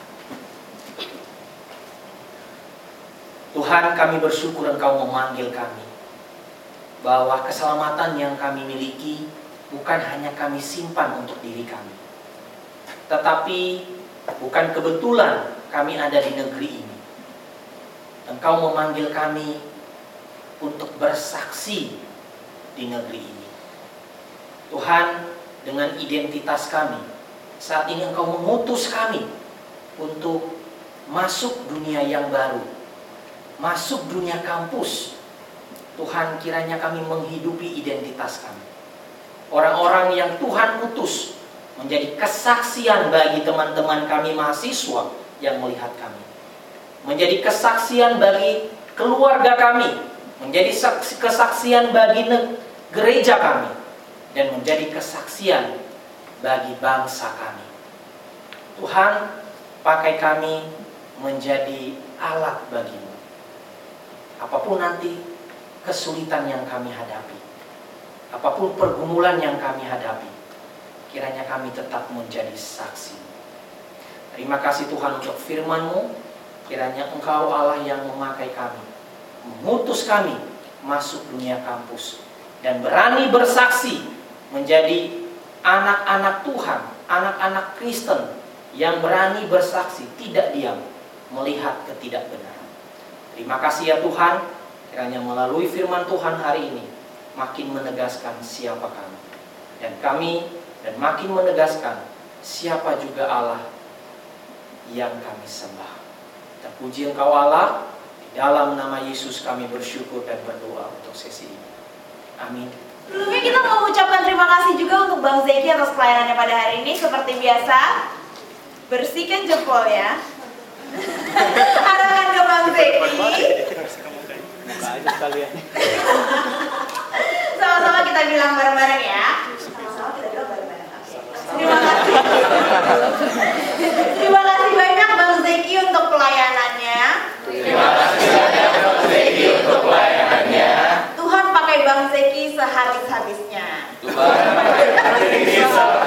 Tuhan kami bersyukur Engkau memanggil kami bahwa keselamatan yang kami miliki bukan hanya kami simpan untuk diri kami tetapi bukan kebetulan kami ada di negeri ini Engkau memanggil kami untuk bersaksi di negeri ini Tuhan dengan identitas kami saat ini Engkau mengutus kami untuk masuk dunia yang baru masuk dunia kampus Tuhan kiranya kami menghidupi identitas kami. Orang-orang yang Tuhan utus menjadi kesaksian bagi teman-teman kami mahasiswa yang melihat kami. Menjadi kesaksian bagi keluarga kami, menjadi kesaksian bagi gereja kami dan menjadi kesaksian bagi bangsa kami. Tuhan, pakai kami menjadi alat bagimu. Apa pun nanti kesulitan yang kami hadapi, apa pun pergumulan yang kami hadapi, kiranya kami tetap menjadi saksi. Terima kasih Tuhan untuk firman-Mu, kiranya Engkau Allah yang memakai kami, mengutus kami masuk dunia kampus, dan berani bersaksi menjadi anak-anak Tuhan, anak-anak Kristen yang berani bersaksi, tidak diam, melihat ketidakbenaran. Terima kasih ya Tuhan, kiranya melalui firman Tuhan hari ini, makin menegaskan siapa kami. Dan kami, dan makin menegaskan siapa juga Allah yang kami sembah. Terpuji Engkau Allah, di dalam nama Yesus kami bersyukur dan berdoa untuk sesi ini. Amin. Sebelumnya kita mau ucapkan terima kasih juga untuk Bang Zeki atas pelayanannya pada hari ini. Seperti biasa, bersihkan jempol ya. Arahan ke Bang Zeki. Sama-sama kita bilang bareng-bareng ya. Sama-sama kita bilang bareng-bareng. Terima kasih. Terima kasih banyak Bang Zeki untuk pelayanannya. do lar,